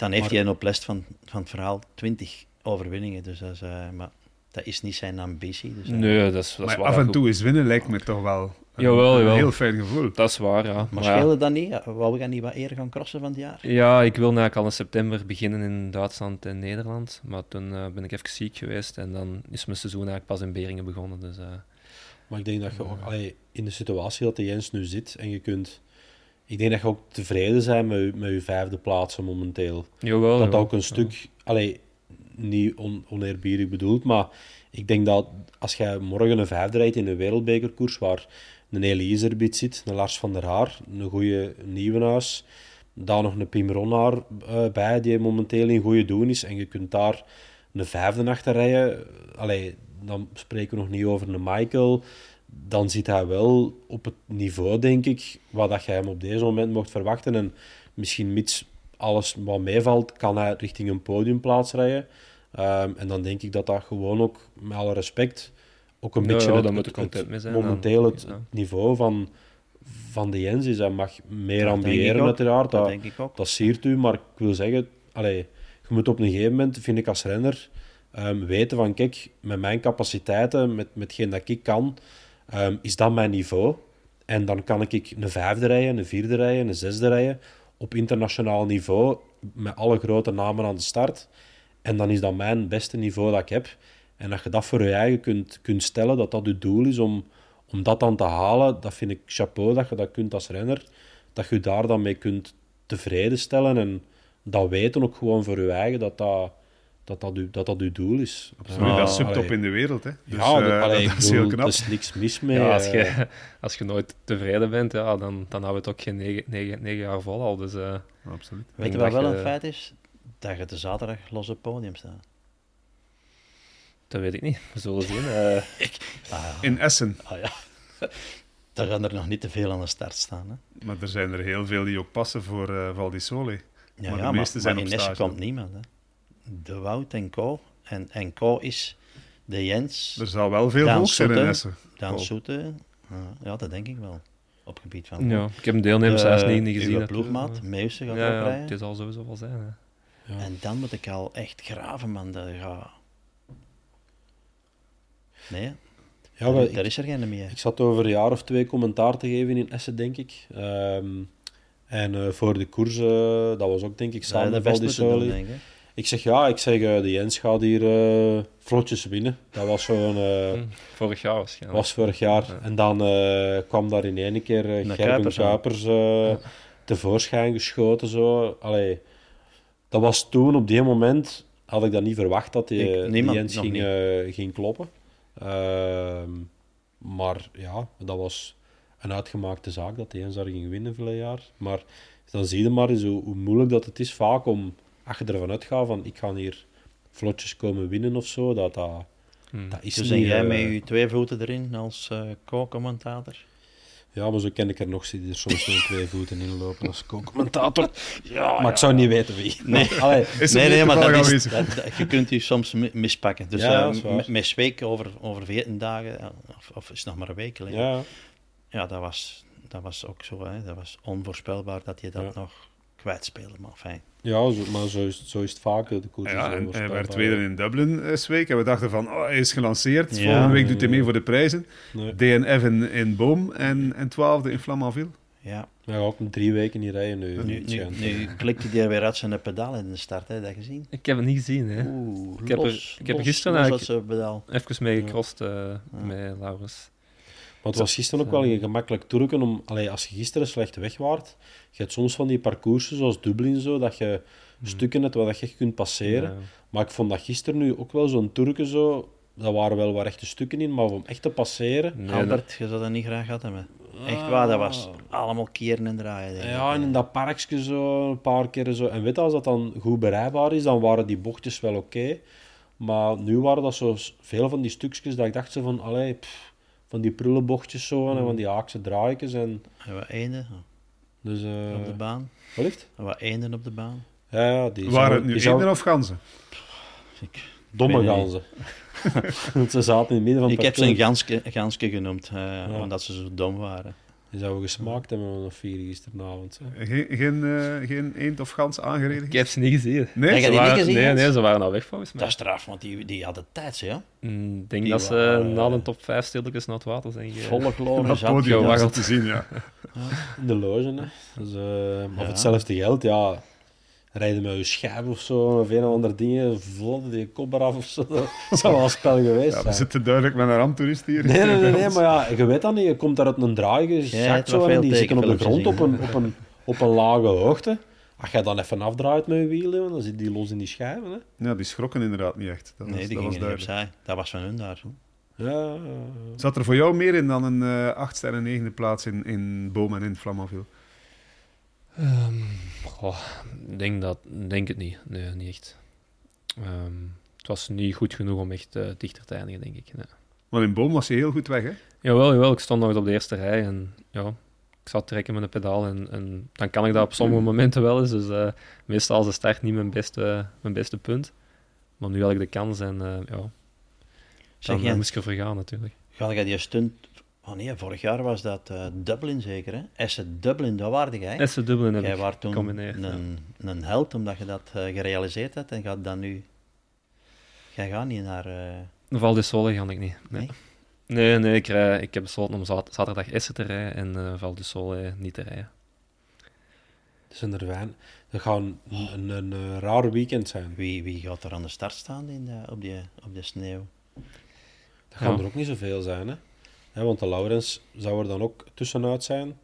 Dan heeft Maar- hij op les van, van het verhaal 20 overwinningen. Dus dat is, eh, maar dat is niet zijn ambitie. Dus, eh, Nee, dat is, dat is Maar waar. af en goed. toe is winnen lijkt me toch wel een, Jawel, een heel fijn gevoel. Dat is waar, ja. Maar Maar ja, dat niet? Wou we gaan niet wat eerder gaan crossen van het jaar? ja, ik wil eigenlijk al in september beginnen in Duitsland en Nederland. Maar toen eh, ben ik even ziek geweest en dan is mijn seizoen eigenlijk pas in Beringen begonnen. Dus, eh, Maar ik denk dat je ook, allee, in de situatie dat de Jens nu zit en je kunt... Ik denk dat je ook tevreden bent met je, met je vijfde plaatsen momenteel. jawel, dat jawel. ook een stuk, allee, niet on, oneerbiedig bedoeld, maar ik denk dat als jij morgen een vijfde rijdt in een wereldbekerkoers waar een Elise erbij zit, een Lars van der Haar, een goede Nieuwenhuis, daar nog een Pim Ronnaar eh, bij die momenteel in goede doen is en je kunt daar een vijfde achter rijden, allee, dan spreken we nog niet over een Michael, dan zit hij wel op het niveau, denk ik, wat dat jij hem op deze moment mocht verwachten en misschien mits alles wat meevalt, kan hij richting een podiumplaats rijden. Ehm, en dan denk ik dat dat gewoon ook, met alle respect, ook een Ja, beetje ja, het, het- je het- mee zijn momenteel dan. het, Ja. niveau van, van de Jens is. Hij mag meer ambiëren uiteraard. Dat Dat, denk ik ook. dat siert u, maar ik wil zeggen, allee, je moet op een gegeven moment, vind ik als renner, ehm, weten van kijk, met mijn capaciteiten, met, met hetgeen dat ik kan, ehm, is dat mijn niveau. En dan kan ik een vijfde rijden, een vierde rijden, een zesde rijden op internationaal niveau, met alle grote namen aan de start. En dan is dat mijn beste niveau dat ik heb. En dat je dat voor je eigen kunt, kunt stellen, dat dat je doel is om, om dat dan te halen, dat vind ik chapeau dat je dat kunt als renner. Dat je daar dan mee kunt tevreden stellen en dat weten ook gewoon voor je eigen, dat dat, dat, dat, u, dat, dat uw doel is. Absoluut, Ja, dat is subtop allee. in de wereld. Hè. Dus, ja, *laughs* dat, eh, allee, dat ik is heel knap. Er is niks mis mee. Ja, als eh. je, *laughs* als je nooit tevreden bent, ja, dan, dan hou je het ook geen negen, negen, negen jaar vol al. Dus, eh, Absoluut. Weet je wat dat wel je- een feit is? Dat je de zaterdag los op het podium staat. Dat weet ik niet. We zullen zien. Eh, *laughs* Ah, ja. In Essen. Ah, ja. Daar gaan er nog niet te veel aan de start staan. Hè? Maar er zijn er heel veel die ook passen voor eh Val di Sole. Ja, Maar de ja, meeste maar, zijn maar op in Essen stage, komt niemand. Hè? De Wout en Co. En, en Co is de Jens, Er zal wel veel volk zijn in. Essen. Dan. Soete. Ja, ja, dat denk ik wel. Op het gebied van ja, ik heb een deelnemerslijst De- niet, niet gezien. natuurlijk, ploegmaat, Meusen gaat Ja, ook ja, rijden. het zal sowieso wel zijn. Hè. Ja. En dan moet ik al echt graven, man. Dat gaat... Nee, Ja, daar, ik- is er geen meer. Ik zat over een jaar of twee commentaar te geven in Essen, denk ik. Ehm, en eh, voor de koers, eh, dat was ook denk ik Zou samen best Val ik. Zeg ja, ik zeg eh, de Jens gaat hier eh, vlotjes winnen. Dat was zo'n... eh, *laughs* Hm, Vorig jaar waarschijnlijk. was vorig jaar. Ja. En dan kwam daar in één keer Gerben Kuipers tevoorschijn geschoten. Zo. Allee, dat was toen, op die moment, had ik dat niet verwacht dat die, Ik- die Jens ging, ging kloppen. Ehm, maar ja, dat was een uitgemaakte zaak dat die Jens daar ging winnen veel jaar. Maar dan zie je maar eens hoe, hoe moeilijk dat het is vaak om, als je ervan uitgaat van ik ga hier vlotjes komen winnen of zo, dat dat, Hm. dat is Dus niet... jij eh, met je twee voeten erin als eh co-commentator? Ja, maar zo ken ik er nog, zit er soms met twee voeten in lopen als co-commentator. *laughs* Ja, maar ik zou niet weten wie. Nee. *laughs* Allee, Is nee, nee, maar dat is, dat, dat- je kunt u soms mi- mispakken. Dus Ja, met, Zweek over, over 14 dagen, of, of is het nog maar een week geleden. Ja, ja, dat, was, dat was ook zo. Hè. Dat was onvoorspelbaar dat je dat Ja. nog kwijtspeelde. Maar fijn. ja zo, maar zo is, het- zo is het vaak. De koers Ja, en hij werd tweede in Dublin deze week. En we dachten van, oh, hij is gelanceerd. Ja. Volgende week doet hij mee voor de prijzen. Nee. DNF in, in Boom en, en twaalfde in Flamanville. Ja. Hij gaat ook drie weken niet rijden nu. Nu, nu, nu klikte hij er weer uit zijn pedaal in de start. Hè, dat gezien? Ik heb het niet gezien. Hè. Oeh, Ik heb er- los, ik heb er gisteren los eigenlijk-. Even mee gecrossed eh, met Laurens. Maar het was gisteren ook wel een gemakkelijk toerken om... Allee, als je gisteren slecht weg waart, je hebt soms van die parcoursen zoals Dublin zo, dat je stukken hebt waar dat je echt kunt passeren. Ja. Maar ik vond dat gisteren nu ook wel zo'n toerken zo... Daar waren wel wat rechte stukken in, maar om echt te passeren... Nee, Albert, je zou dat niet graag gehad hebben. Echt waar, dat was allemaal keren en draaien. denk ik. Ja, en in dat parkje zo, een paar keer zo. En weet je, als dat dan goed bereikbaar is, dan waren die bochtjes wel oké. Maar nu waren dat zo veel van die stukjes dat ik dacht zo van, allee, pff, van die prullenbochtjes zo en van die haakse draaikjes. En, En wat eenden dus, eh op de baan. wat ligt? En wat eenden op de baan. Ja, ja, die Waren het nu die zou- eenden of ganzen? Ik, Domme ganzen. *laughs* Want ze zaten in het midden van het ik heb ze een ganske, ganske genoemd, eh, omdat ze zo dom waren. Die zouden gesmaakt hebben van een vier gisteravond. hè. Geen, geen, eh, geen eend of gans aangereden? Ik heb ze niet gezien. Nee? Je Ze waren- gezien, Nee, nee, ze waren al weg volgens mij. Dat is straf, want die, die hadden tijd, hè. ja. Mm, Ik denk Die dat ze na eh, de top 5 stilletjes naar het water zijn ge- Volle het zat. te zien, ja. In de loge, hè. Dus, eh, Ja. voor hetzelfde geld, ja... Rijden met je schijf of zo, of een of ander dingen, vlodden die kop eraf of zo. Dat zou wel een spel *laughs* geweest ja we zitten duidelijk met een ramptoerist hier. Nee, nee, nee, *laughs* maar ja, je weet dat niet. Je komt daar uit een draai, je zakt zo en die zitten op de grond op een, op, een, op een lage hoogte. Als je dan even afdraait met je wielen, dan zit die los in die schijven. Hè. Ja, die schrokken inderdaad niet echt. Dat was, Nee, die dat was gingen niet duidelijk. opzij. Dat was van hun daar. Ja, Zat er voor jou meer in dan een eh 8 sterren negende plaats in, in Boom en in Flamanville? Ehm, goh, ik denk, dat, denk het niet. Nee, niet echt. Ehm, het was niet goed genoeg om echt eh, dichter te eindigen, denk ik. Nee. Want in Boom was je heel goed weg, hè? Jawel, jawel, ik stond nog op de eerste rij en ja, ik zat trekken met een pedaal en, en dan kan ik dat op sommige momenten wel eens. Dus eh, meestal is de start niet mijn beste, mijn beste punt. Maar nu had ik de kans en eh, ja, Zeg, dan moest ik er voor gaan natuurlijk. ga jij die stunt... Oh nee, vorig jaar was dat eh, Dublin zeker, hè? Essen Dublin, dat waarde jij. Essen Dublin heb Jij ik was toen gecombineerd. ja. een, een held, omdat je dat eh, gerealiseerd hebt. En gaat dan nu... Jij gaat niet naar... eh, Val de Sole ga ik niet. Nee, Nee? nee, nee, ik, rij, ik heb besloten om zat- zaterdag Essen te rijden en eh Val de Sole niet te rijden. er weinig. Dat gaat een, een, een, eh, raar weekend zijn. wie, wie gaat er aan de start staan in de, op, die, op de sneeuw? Dat gaan Ja. er ook niet zoveel zijn. Hè. Hè, want de Laurens zou er dan ook tussenuit zijn.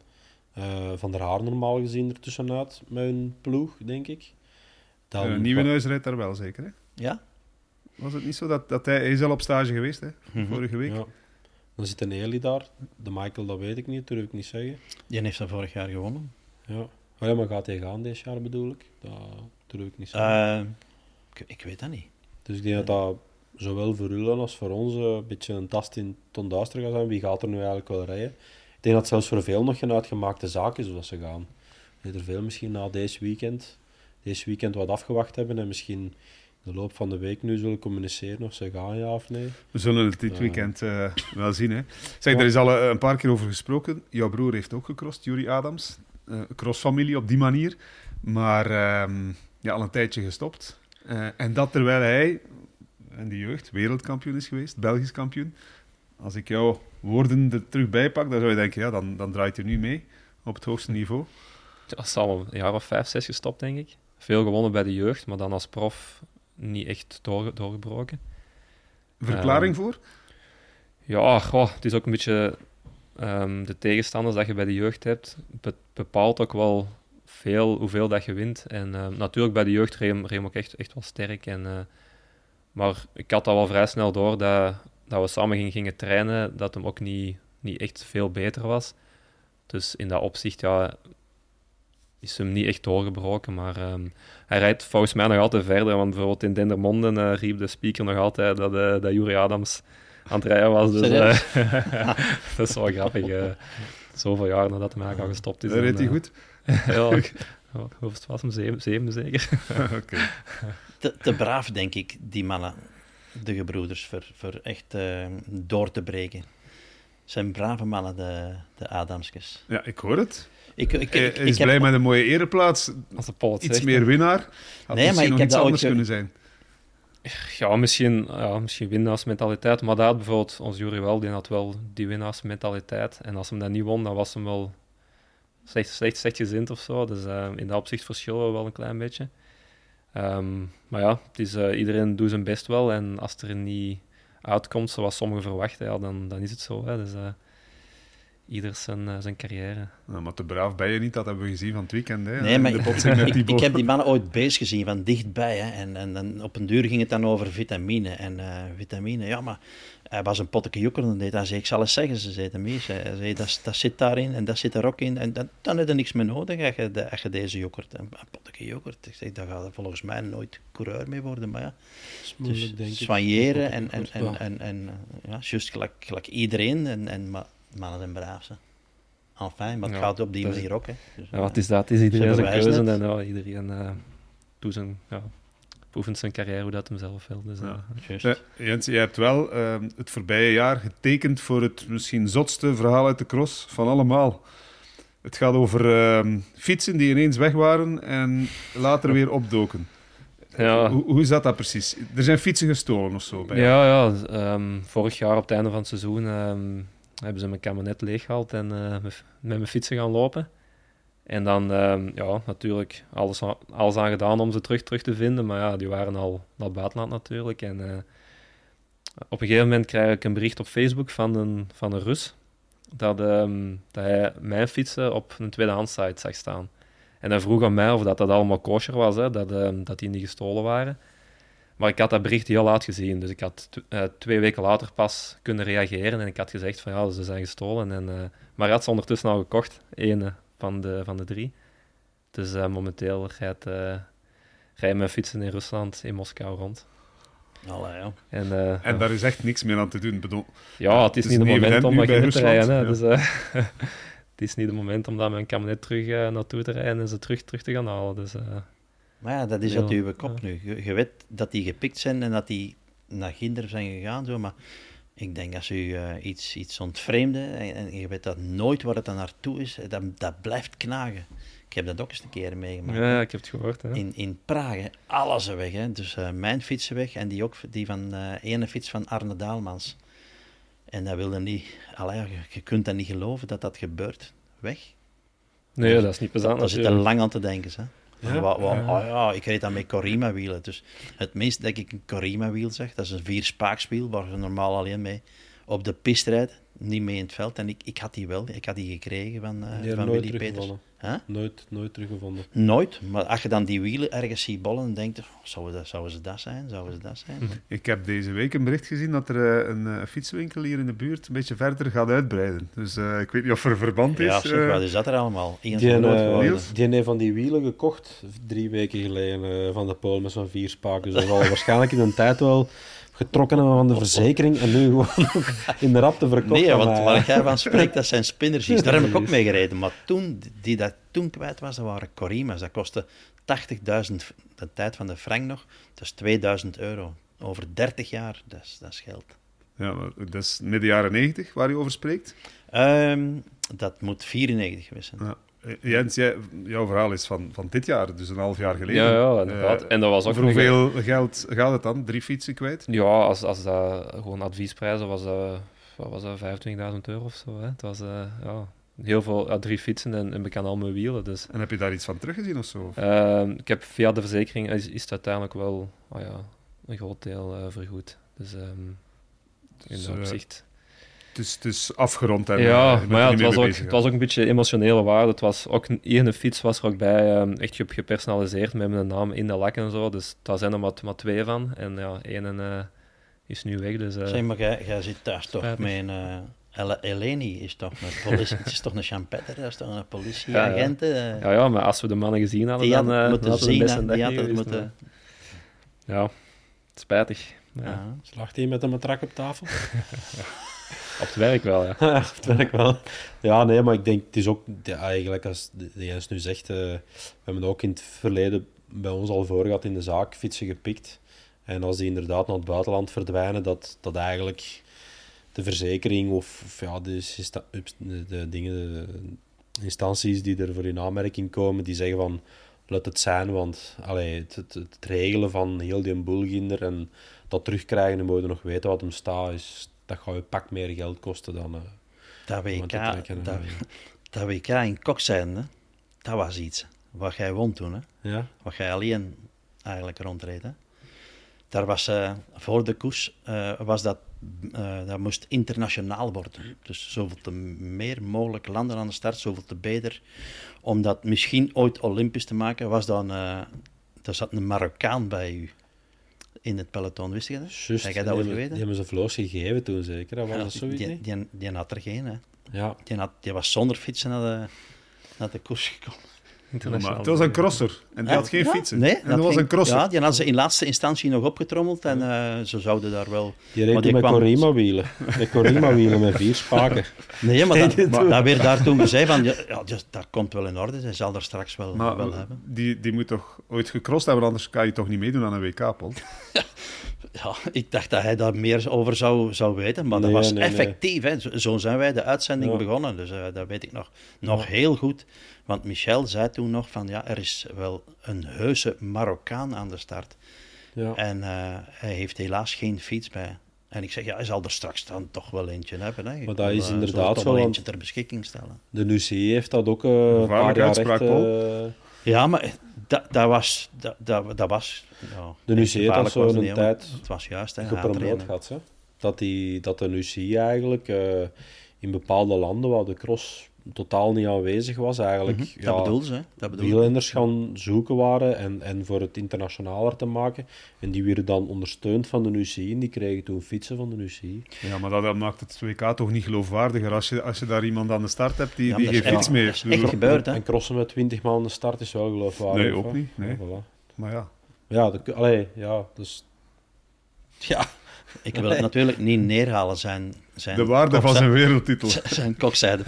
Eh, van der Haar normaal gezien er tussenuit met hun ploeg, denk ik. Dan, Uh, Nieuwenhuis rijdt daar wel zeker, hè? Ja? Was het niet zo dat, dat hij, hij is al op stage geweest, hè? Mhm. Vorige week. Ja. Dan zit een Eli daar. De Michael, dat weet ik niet, dat durf ik niet zeggen. Die heeft dat vorig jaar gewonnen. Ja. Oh ja, maar gaat hij gaan dit jaar bedoel ik? Dat durf ik niet zeggen. Eh, ik, ik weet dat niet. dus ik denk dat dat zowel voor Ulan als voor ons eh, een beetje een tast in ton duister gaat zijn. Wie gaat er nu eigenlijk wel rijden? Ik denk dat het zelfs voor veel nog geen uitgemaakte zaak is dat ze gaan. Dat er veel misschien na deze weekend, deze weekend wat afgewacht hebben en misschien in de loop van de week nu zullen communiceren of ze gaan ja of nee. We zullen het dit Ja. weekend eh, wel zien. Hè. Zeg, er is al eh, een paar keer over gesproken. Jouw broer heeft ook gecrossed, Yuri Adams. Eh crossfamilie op die manier. Maar ehm, ja, al een tijdje gestopt. Eh, en dat terwijl hij in de jeugd wereldkampioen is geweest, Belgisch kampioen. Als ik jouw woorden er terug bij pak, dan zou je denken, ja, dan, dan draait hij nu mee op het hoogste niveau. Dat is al een jaar of vijf, zes gestopt, denk ik. Veel gewonnen bij de jeugd, maar dan als prof niet echt door, doorgebroken. Verklaring Ehm, voor? Ja, goh, het is ook een beetje ehm, de tegenstanders dat je bij de jeugd hebt, be- bepaalt ook wel veel hoeveel dat je wint. En ehm, natuurlijk bij de jeugd reed hem ook echt, echt wel sterk. En, eh, maar ik had al wel vrij snel door dat, dat we samen gingen, gingen trainen, dat hem ook niet, niet echt veel beter was. Dus in dat opzicht ja, is hem niet echt doorgebroken. Maar ehm, hij rijdt volgens mij nog altijd verder. Want bijvoorbeeld in Dendermonde eh, riep de speaker nog altijd dat, eh dat Yuri Adams aan het rijden was. Dus, eh, *laughs* dat is wel grappig. eh zoveel jaar nadat hij eigenlijk al gestopt is. Dat reed En, hij goed? *laughs* ja, *laughs* hoeveel was hem? Zeven, zeven zeker? Oké. Te, te braaf, denk ik, die mannen, de gebroeders, voor, voor echt eh, door te breken. zijn brave mannen, de, de Adamskes. Ja, ik hoor het. Ik, ik, Hij ik, is ik heb- blij met een mooie ereplaats. Als de Iets zegt, meer winnaar. Had Nee, maar misschien ik nog heb iets anders ooit kunnen zijn. Ja, misschien, ja, misschien winnaarsmentaliteit. Maar dat had bijvoorbeeld ons Jury wel, die had wel die winnaarsmentaliteit. En als hem dat niet won, dan was hem wel slecht, slecht, slecht gezind of zo. Dus eh, in dat opzicht verschillen we wel een klein beetje. Ehm, maar ja, het is, eh, iedereen doet zijn best wel. En als er niet uitkomt zoals sommigen verwachten, dan, dan is het zo. Hè. Dus eh, ieder zijn, eh, zijn carrière. Nou, maar te braaf ben je niet, dat hebben we gezien van het weekend. Hè, Nee, maar ik, heb die mannen ooit bezig gezien van dichtbij. Hè. En, en, en op een duur ging het dan over vitamine. En eh, vitamine, ja, maar hij was een potje jokker en deed. Hij zei, ik zal eens zeggen, ze zei. Hij zei, dat, dat zit daarin en dat zit er ook in. En dan, dan heb je niks meer nodig als je, de- als je deze yoghurt, een, potje yoghurt. Ik zeg, daar gaat er volgens mij nooit coureur mee worden. Maar ja, moeilijk, dus soigneren en, en, en, en, en, ja, juist gelijk, gelijk iedereen. En, en ma- mannen zijn braaf, ze. Enfin, maar het Ja, gaat op die dat manier ook. Hè. Dus, Ja, eh, wat is dat? Het is iedereen zijn keuze. het. En ja, iedereen eh, doet zijn, ja, oefent zijn carrière hoe dat hem zelf wil. Dus, eh, Ja. juist. Ja, Jens, jij hebt wel ehm, het voorbije jaar getekend voor het misschien zotste verhaal uit de cross van allemaal. Het gaat over ehm, fietsen die ineens weg waren en later weer opdoken. Ja. Hoe, hoe zat dat precies? Er zijn fietsen gestolen of zo? Bij? Ja, ja ehm, vorig jaar op het einde van het seizoen ehm, hebben ze mijn kabinet leeggehaald en eh, met, mijn fietsen gaan lopen. En dan, ehm, ja, natuurlijk alles, alles aan gedaan om ze terug, terug te vinden. Maar ja, die waren al naar buitenland natuurlijk. En eh, op een gegeven moment krijg ik een bericht op Facebook van een, van een Rus. Dat, ehm, dat hij mijn fietsen op een tweedehands site zag staan. En hij vroeg aan mij of dat, dat allemaal kosher was, hè, dat, ehm, dat die niet gestolen waren. Maar ik had dat bericht heel laat gezien. Dus ik had eh, twee weken later pas kunnen reageren. En ik had gezegd van ja, ze zijn gestolen. En, eh, maar hij had ze ondertussen al gekocht. Ene van de, van de drie. Dus eh, momenteel rijdt, eh rijden mijn fietsen in Rusland, in Moskou rond. Allee, ja. En, eh, En daar is echt niks meer aan te doen. Bedoel, ja, het is, het is niet het moment om in te rijden. Hè. Dus, eh, *laughs* het is niet het moment om daar een kabinet terug eh, naartoe te rijden en ze terug, terug te gaan halen. Dus, eh, Maar ja, dat is Ja, uit uw kop ja. nu. Je, je weet dat die gepikt zijn en dat die naar Ginder zijn gegaan, zo, maar ik denk als u eh, iets, iets ontvreemde en, en je weet dat nooit waar het dan naartoe is, dat, dat blijft knagen. Ik heb dat ook eens een keer meegemaakt. ja, ik heb het gehoord. Hè. In, in Praag, hè. alles weg. Hè. Dus eh, mijn fietsen weg en die ook die van eh ene fiets van Arne Daalmans. En dat wilde niet, allee, je, je kunt dat niet geloven dat dat gebeurt. Weg. Nee, dat is niet plezant Daar zit er lang aan te denken. Hè. Ja? Wa- wa- Ja. oh ja, ik reed dan met Corima-wielen. Dus het meest dat ik een Corima-wiel zeg, dat is een vier spaakswiel waar je normaal alleen mee op de piste rijdt. niet mee in het veld. En ik, ik had die wel, ik had die gekregen van, eh, Die van nooit Willy Peters. Huh? Nooit, nooit teruggevonden. Nooit, maar als je dan die wielen ergens ziet bollen, dan denk je, oh, zouden, dat, zouden ze dat zijn? Zouden ze dat zijn? *laughs* Ik heb deze week een bericht gezien dat er eh, een eh, fietswinkel hier in de buurt een beetje verder gaat uitbreiden. Dus eh, ik weet niet of er verband is. Ja, zeg, wat is dat er allemaal? Eens Die, geworden. Niels? die heeft van die wielen gekocht drie weken geleden van de Pool met zo'n vier spaken. Ze zal *laughs* waarschijnlijk in een tijd wel getrokken hebben van de verzekering en nu gewoon nog *laughs* in de rap te verkopen. Nee, want waar jij van spreekt, dat zijn spinnergies. *laughs* Daar heb ik ook mee gereden. Maar toen, die dat toen kwijt was, dat waren Corima's. Dat kostte 80.000, de tijd van de frank nog. Dat is 2000 euro. Over 30 jaar, dat is, dat is geld. Ja, maar dat is midden jaren 90 waar je over spreekt. Ehm, dat moet 94 geweest zijn. Ja. Eh, Jens, jij, jouw verhaal is van, van dit jaar, dus een half jaar geleden. Ja, ja, inderdaad. Eh, en dat was ook nog- hoeveel geld gaat het dan? Drie fietsen kwijt? Ja, als, als dat gewoon adviesprijzen was, dat, wat was dat 25.000 euro of zo. Hè? Het was eh, ja, heel veel, ja, drie fietsen en, en bekend al mijn wielen. Dus, En heb je daar iets van teruggezien of zo? Ehm, ik heb via de verzekering is, is het uiteindelijk wel oh ja, een groot deel eh, vergoed. Dus ehm, in Dus, dat eh, opzicht. Het is, het is afgerond en ja, eh, maar ja, het was, ook, bezig, het was ook een beetje emotionele waarde. Het was ook een fiets was er ook bij, ehm, echt ge- gepersonaliseerd met mijn naam in de lak en zo. Dus daar zijn er maar, maar twee van. En ja, één eh, is nu weg. Dus, eh, Zeg, maar jij, zit thuis toch Spijtig. eh, El- Eleni is toch een politie, *laughs* het is toch een champetter, dat is toch een politieagent. ja, ja, maar als we de mannen gezien hadden, die dan eh, moeten hadden we de zien, die had het moeten... Ja, spijtig. Ja. Ja. Slaagt hij met een matrak op tafel? *laughs* *laughs* Op het werk wel, ja. *laughs* Ja, dat werkt wel. Ja, nee, maar ik denk, het is ook eigenlijk, als Jens nu zegt, eh, we hebben ook in het verleden bij ons al voor gehad in de zaak fietsen gepikt. En als die inderdaad naar het buitenland verdwijnen, dat, dat eigenlijk de verzekering of, ja, de, de, dingen, instanties die er voor in aanmerking komen, die zeggen van, laat het zijn, want allee, het, het, het regelen van heel die boelginder en dat terugkrijgen en moeten nog weten wat hem staat, is, dat gaat je pak meer geld kosten dan... eh, Dat WK, trekken, dat, eh. *laughs* dat WK in Kokzijde, dat was iets. Wat jij won toen, hè. Ja, Wat jij alleen eigenlijk rondreed, hè. Daar was, eh, voor de koers, eh, was dat, dat moest internationaal worden. Dus zoveel te meer mogelijk landen aan de start, zoveel te beter. Om dat misschien ooit olympisch te maken, was dan... er zat een Marokkaan bij u in het peloton, wist je dat? Heb jij Die dat ooit hebben- geweten? Die hebben ze vloos gegeven toen zeker, dat was Ja, dat zoiets die, die, die had er geen, hè. Ja, Die, had, die was zonder fietsen naar de, naar de koers gekomen. Het was een crosser en die had geen Ja? fietsen. Nee, en dat was ging- een crosser. Ja, die had ze in laatste instantie nog opgetrommeld en eh, ze zouden daar wel... die reed die met kwam- Corima-wielen. Met Corima-wielen met vier spaken. Nee, maar, dat, *laughs* maar werd daar toen gezegd van, ja, ja, dus dat komt wel in orde, zij zal er straks wel, Maar wel hebben. die, die moet toch ooit gecrossed hebben, anders kan je toch niet meedoen aan een WK, Paul? *laughs* Ja, ik dacht dat hij daar meer over zou, zou weten, maar dat was nee, nee. effectief. Hè. Zo, zo zijn wij de uitzending Ja. begonnen, dus eh, dat weet ik nog, nog heel goed. Want Michel zei toen nog van, ja, er is wel een heuse Marokkaan aan de start. Ja. En eh, hij heeft helaas geen fiets bij. En ik zeg, ja, hij zal er straks dan toch wel eentje hebben. Hè. Maar dat is eh, inderdaad zo, eentje ter beschikking stellen. De UCI heeft dat ook eh, een paar Gevaarlijke jaar uitspraak, echt, Paul. Ja, maar dat, dat was... Dat, dat, dat was ja, De UCI heeft dat gevaarlijk zo was het een niet, maar tijd Het was juist, hè. gepromoot gehad. Hè? Dat, die, dat de UCI eigenlijk eh, in bepaalde landen waar de cross totaal niet aanwezig was, eigenlijk Mhm, ja, dat bedoel ze, hè. Dat bedoel wielrenners gaan zoeken waren en, en voor het internationaler te maken. En die werden dan ondersteund van de UCI en die kregen toen fietsen van de UCI. Ja, maar dat, dat maakt het WK toch niet geloofwaardiger als je, als je daar iemand aan de start hebt die, Ja, die geen fiets echt- meer dat is heeft. echt gebeurd, hè. En crossen met 20 man de start is wel geloofwaardig. Nee, ook niet, nee. Voilà. Maar ja, Ja, allee, ja, dus Ja, ik wil het *laughs* natuurlijk niet neerhalen, zijn... zijn de waarde van zijn wereldtitel. *laughs* Zijn kokzijde.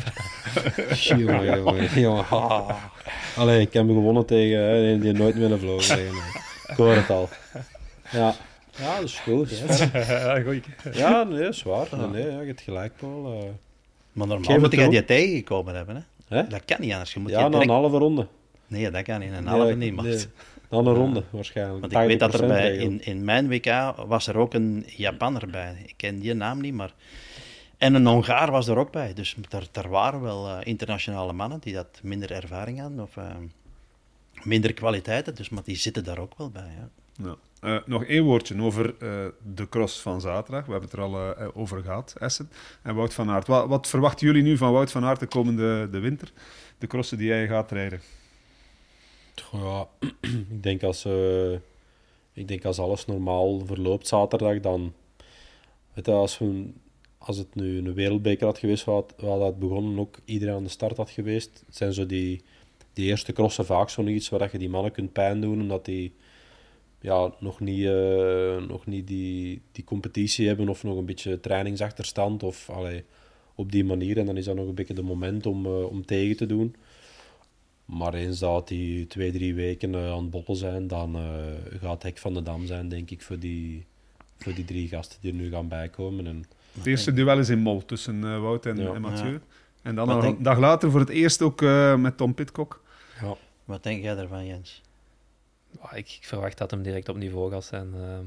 jongen, jongen, jongen. Ah. *laughs* Allee, ik heb hem gewonnen tegen hè, die, nooit meer vlogen. *laughs* Ik hoor het al. Ja, ja dat is goed. ja, nee, dat is waar. Nee, ja, je hebt gelijk, Paul. eh. Maar normaal moet toe. die tegengekomen hebben, hè. Hè? Dat kan niet anders. Je moet Ja, je na een halve ronde. Nee, dat kan niet. Een Nee, halve niet, maar... nee, Na een ronde, waarschijnlijk. Want ik weet dat er 80% bij, in, in mijn WK was er ook een Japanner bij. Ik ken die naam niet, maar... En een Hongaar was er ook bij. Dus er, er waren wel eh, internationale mannen die dat minder ervaring hadden of eh, minder kwaliteiten. Dus, maar die zitten daar ook wel bij. Ja. Ja. Eh, nog één woordje over eh, de cross van zaterdag. We hebben het er al over gehad, Essen. En Wout van Aert. Wat, wat verwachten jullie nu van Wout van Aert de komende de winter? De crossen die hij gaat rijden. Ja, *clears throat* ik denk als, eh, ik denk als alles normaal verloopt zaterdag, dan... Weet je, als, we, als het nu een wereldbeker had geweest, waar het, waar dat begonnen ook iedereen aan de start had geweest, het zijn zo die, die eerste crossen vaak zo iets waar dat je die mannen kunt pijn doen, omdat die ja, nog niet, eh, nog niet die, die competitie hebben of nog een beetje trainingsachterstand of allee, op die manier. En dan is dat nog een beetje de moment om, eh, om tegen te doen. Maar eens dat die twee, drie weken eh, aan het botten zijn, dan gaat het hek van de dam zijn, denk ik, voor die, voor die drie gasten die er nu gaan bijkomen. En, Het eerste duel is in Mol tussen eh, Wout en, Ja. en Mathieu. Ja. En dan denk- een dag later voor het eerst ook eh, met Tom Pitcock. ja. Wat denk jij ervan, Jens? Ja, ik, ik verwacht dat hem direct op niveau gaat zijn. Ehm,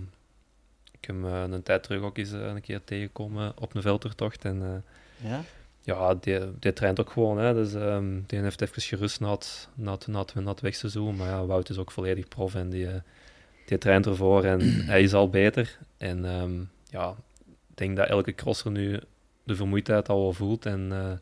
ik heb hem eh, een tijd terug ook eens een keer tegengekomen op een veldtocht. En eh, Ja? ja, die, die traint ook gewoon. Hè. Dus ehm, die heeft even gerust na het, na het, na het, na het wegseizoen. Maar ja, Wout is ook volledig prof en die, die traint ervoor en *clears throat* hij is al beter. En ehm, ja, denk dat elke crosser nu de vermoeidheid al wel voelt. En eh,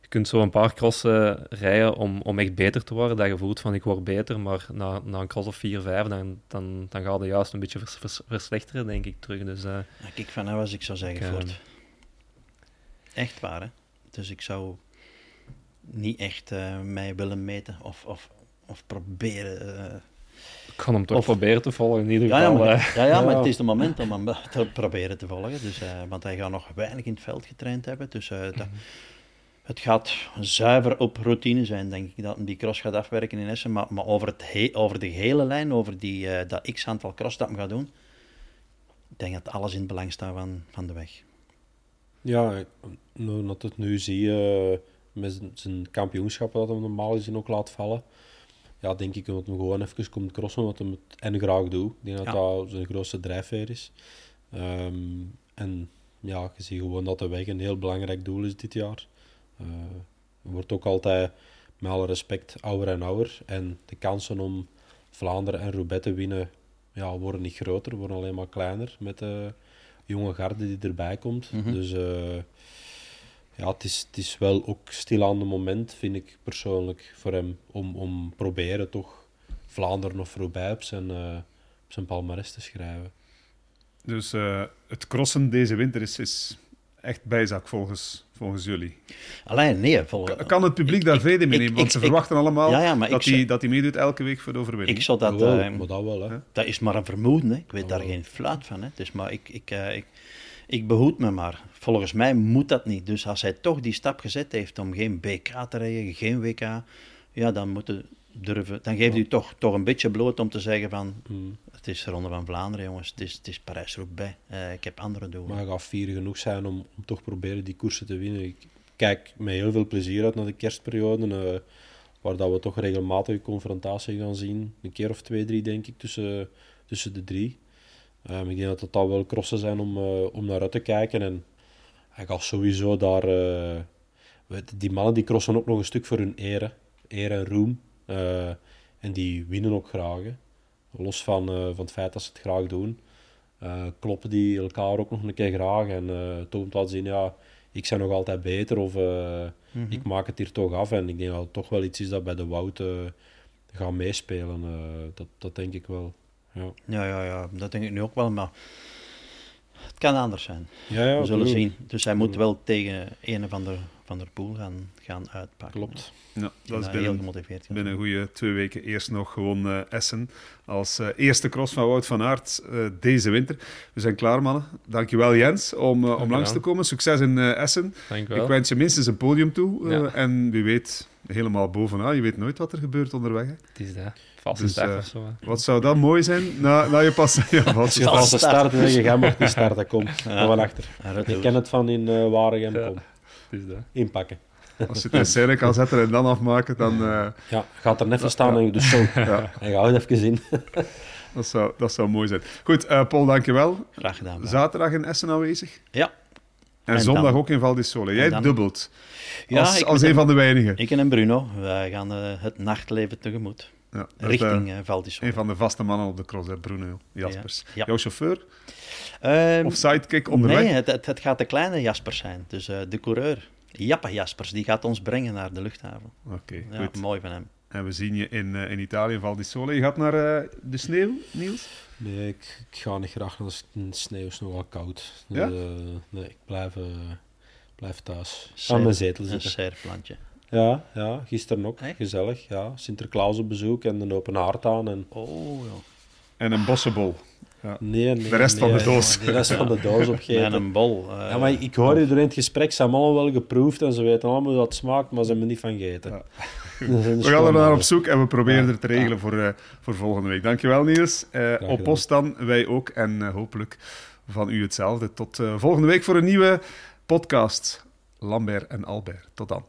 je kunt zo een paar crossen rijden om, om echt beter te worden. Dat je voelt van ik word beter, maar na, na een cross of 4, 5, dan, dan, dan gaat het juist een beetje vers- vers- verslechteren, denk ik, terug. Dus eh, Kijk, van nou was ik zou zeggen, Ik, ehm. Echt waar, hè? Dus ik zou niet echt eh, mij willen meten of, of, of proberen... ik kan hem toch Of- proberen te volgen in ieder Ja, ja, geval. maar, ja, ja, maar Ja. het is het moment om hem te proberen te volgen. Dus, eh, want hij gaat nog weinig in het veld getraind hebben. Dus eh, dat, het gaat zuiver op routine zijn, denk ik, dat hij die cross gaat afwerken in Essen. Maar, maar over, het he- over de hele lijn, over die, eh, dat x-aantal cross dat hij gaat doen, ik denk dat alles in het belang staat van, van de weg. Ja, nu dat het nu zie eh, met zijn- zijn kampioenschap dat hij normaal gezien ook laat vallen. Ja, denk ik dat hij gewoon even komt crossen, wat het en graag doet. Ik denk dat Ja. dat zijn grootste drijfveer is. Ehm, en ja, je ziet gewoon dat de weg een heel belangrijk doel is dit jaar. Eh wordt ook altijd, met alle respect, ouder en ouder. En de kansen om Vlaanderen en Roubaix te winnen ja, worden niet groter, worden alleen maar kleiner met de jonge garde die erbij komt. Mhm. Dus eh, ja, het is, het is wel ook stilaan de moment, vind ik persoonlijk, voor hem om, om proberen toch Vlaanderen of Roubaix op zijn, eh, op zijn palmarès te schrijven. Dus eh, het crossen deze winter is, is echt bijzak volgens, volgens jullie. Alleen, nee, volgens... Kan- Kan het publiek Ik- daar vrede mee nemen? Want ik- ze ik- verwachten allemaal Ja, ja, maar dat, hij, dat hij meedoet elke week voor de overwinning. Ik zou dat... Jawel, eh, maar dat wel, hè. Dat is maar een vermoeden, hè. ik weet daar Oh. geen fluit van. Hè. Dus, maar ik, ik, eh, ik, behoed me maar. Volgens mij moet dat niet. Dus als hij toch die stap gezet heeft om geen BK te rijden, geen WK, ja, dan moet hij durven. Dan geeft hij toch, toch een beetje bloot om te zeggen van, Mm. het is de Ronde van Vlaanderen, jongens. Het is, het is Parijs-Roubaix. Eh ik heb andere doelen. Maar gaat fier genoeg zijn om, om toch proberen die koersen te winnen. Ik kijk met heel veel plezier uit naar de kerstperiode, eh, waar dat we toch regelmatig confrontatie gaan zien. Een keer of twee, drie, denk ik, tussen, tussen de drie. Ehm, ik denk dat het al wel crossen zijn om, eh, om naar uit te kijken. En hij gaat sowieso daar... eh, die mannen die crossen ook nog een stuk voor hun hè. eer en roem. Eh, en die winnen ook graag. hè. Los van, eh, van het feit dat ze het graag doen eh, kloppen die elkaar ook nog een keer graag en eh toont wat zien, ja, ik ben nog altijd beter of eh, Mhm. ik maak het hier toch af. En ik denk dat het toch wel iets is dat bij de Wout eh gaat meespelen. eh, dat, dat denk ik wel. Ja, Ja, ja, ja, dat denk ik nu ook wel, maar het kan anders zijn. ja, ja We zullen zien. Dus hij moet wel tegen een van de, van der Poel gaan, gaan uitpakken. Klopt. Ja, Dat is heel binnen, gemotiveerd. gaan binnen een goede twee weken eerst nog gewoon eh, Essen. Als eh, eerste cross van Wout van Aert eh, deze winter. We zijn klaar, mannen. Dankjewel Jens om, om langs te komen. Succes in eh, Essen. Dank u Ik wens je minstens een podium toe. Ja. En wie weet, helemaal bovenaan. Je weet nooit wat er gebeurt onderweg. Hè. Het is dat. Vaste Dus, eh, of zo. hè. Wat zou dat mooi zijn? Na, na je pas... *laughs* Ja, je starten en je gaat mag niet starten, kom. Kom van achter. En Rutte Je ook. kent het van in eh Waregem, Ja. kom. Dat. Inpakken. Als je het in scène kan zetten en dan afmaken, dan... eh, Ja, gaat er net staan en je doet zo. ja, *laughs* En je houdt even in. *laughs* dat, zou, dat zou mooi zijn. Goed, eh, Paul, dankjewel. Graag gedaan. Zaterdag in Essen aanwezig. Ja. En, En zondag dan- ook in Val di Sole. Jij dan- dubbelt. Ja, als ik een van de weinigen. Ik en Bruno, wij gaan het nachtleven tegemoet. Ja, richting Sole. een van de vaste mannen op de cross, hè, Bruno Jaspers. Ja. Jouw chauffeur Ehm, of sidekick onderweg? Nee, het, het, het gaat de kleine Jaspers zijn. Dus eh, de coureur, Jappe Jaspers, die gaat ons brengen naar de luchthaven. Oké, Ja, goed. mooi van hem. En we zien je in, eh, in Italië, Val di Sole. Je gaat naar eh, de sneeuw, Niels? Nee, ik, ik ga niet graag naar de sneeuw, is nogal koud. Ja? nee, ik blijf, blijf thuis. Aan mijn zetel Een zitten. serplantje. Ja, ja, gisteren ook. Echt? Gezellig, ja. Sinterklaas op bezoek en een open haard aan. En... Oh, ja. En een bossenbol. Nee, nee, De rest van de doos. De rest van de doos Met opgeten. een bol. eh, Ja, maar ik hoor je door in het gesprek, ze hebben allemaal wel geproefd en ze weten allemaal hoe dat smaakt, maar ze hebben er niet van gegeten. Ja. *laughs* We gaan er naar op zoek en we proberen Ja. er te regelen voor, eh, voor volgende week. Dankjewel Niels. Eh, op post dan, wij ook. En eh, hopelijk van u hetzelfde. Tot eh, volgende week voor een nieuwe podcast. Lambert en Albert. Tot dan.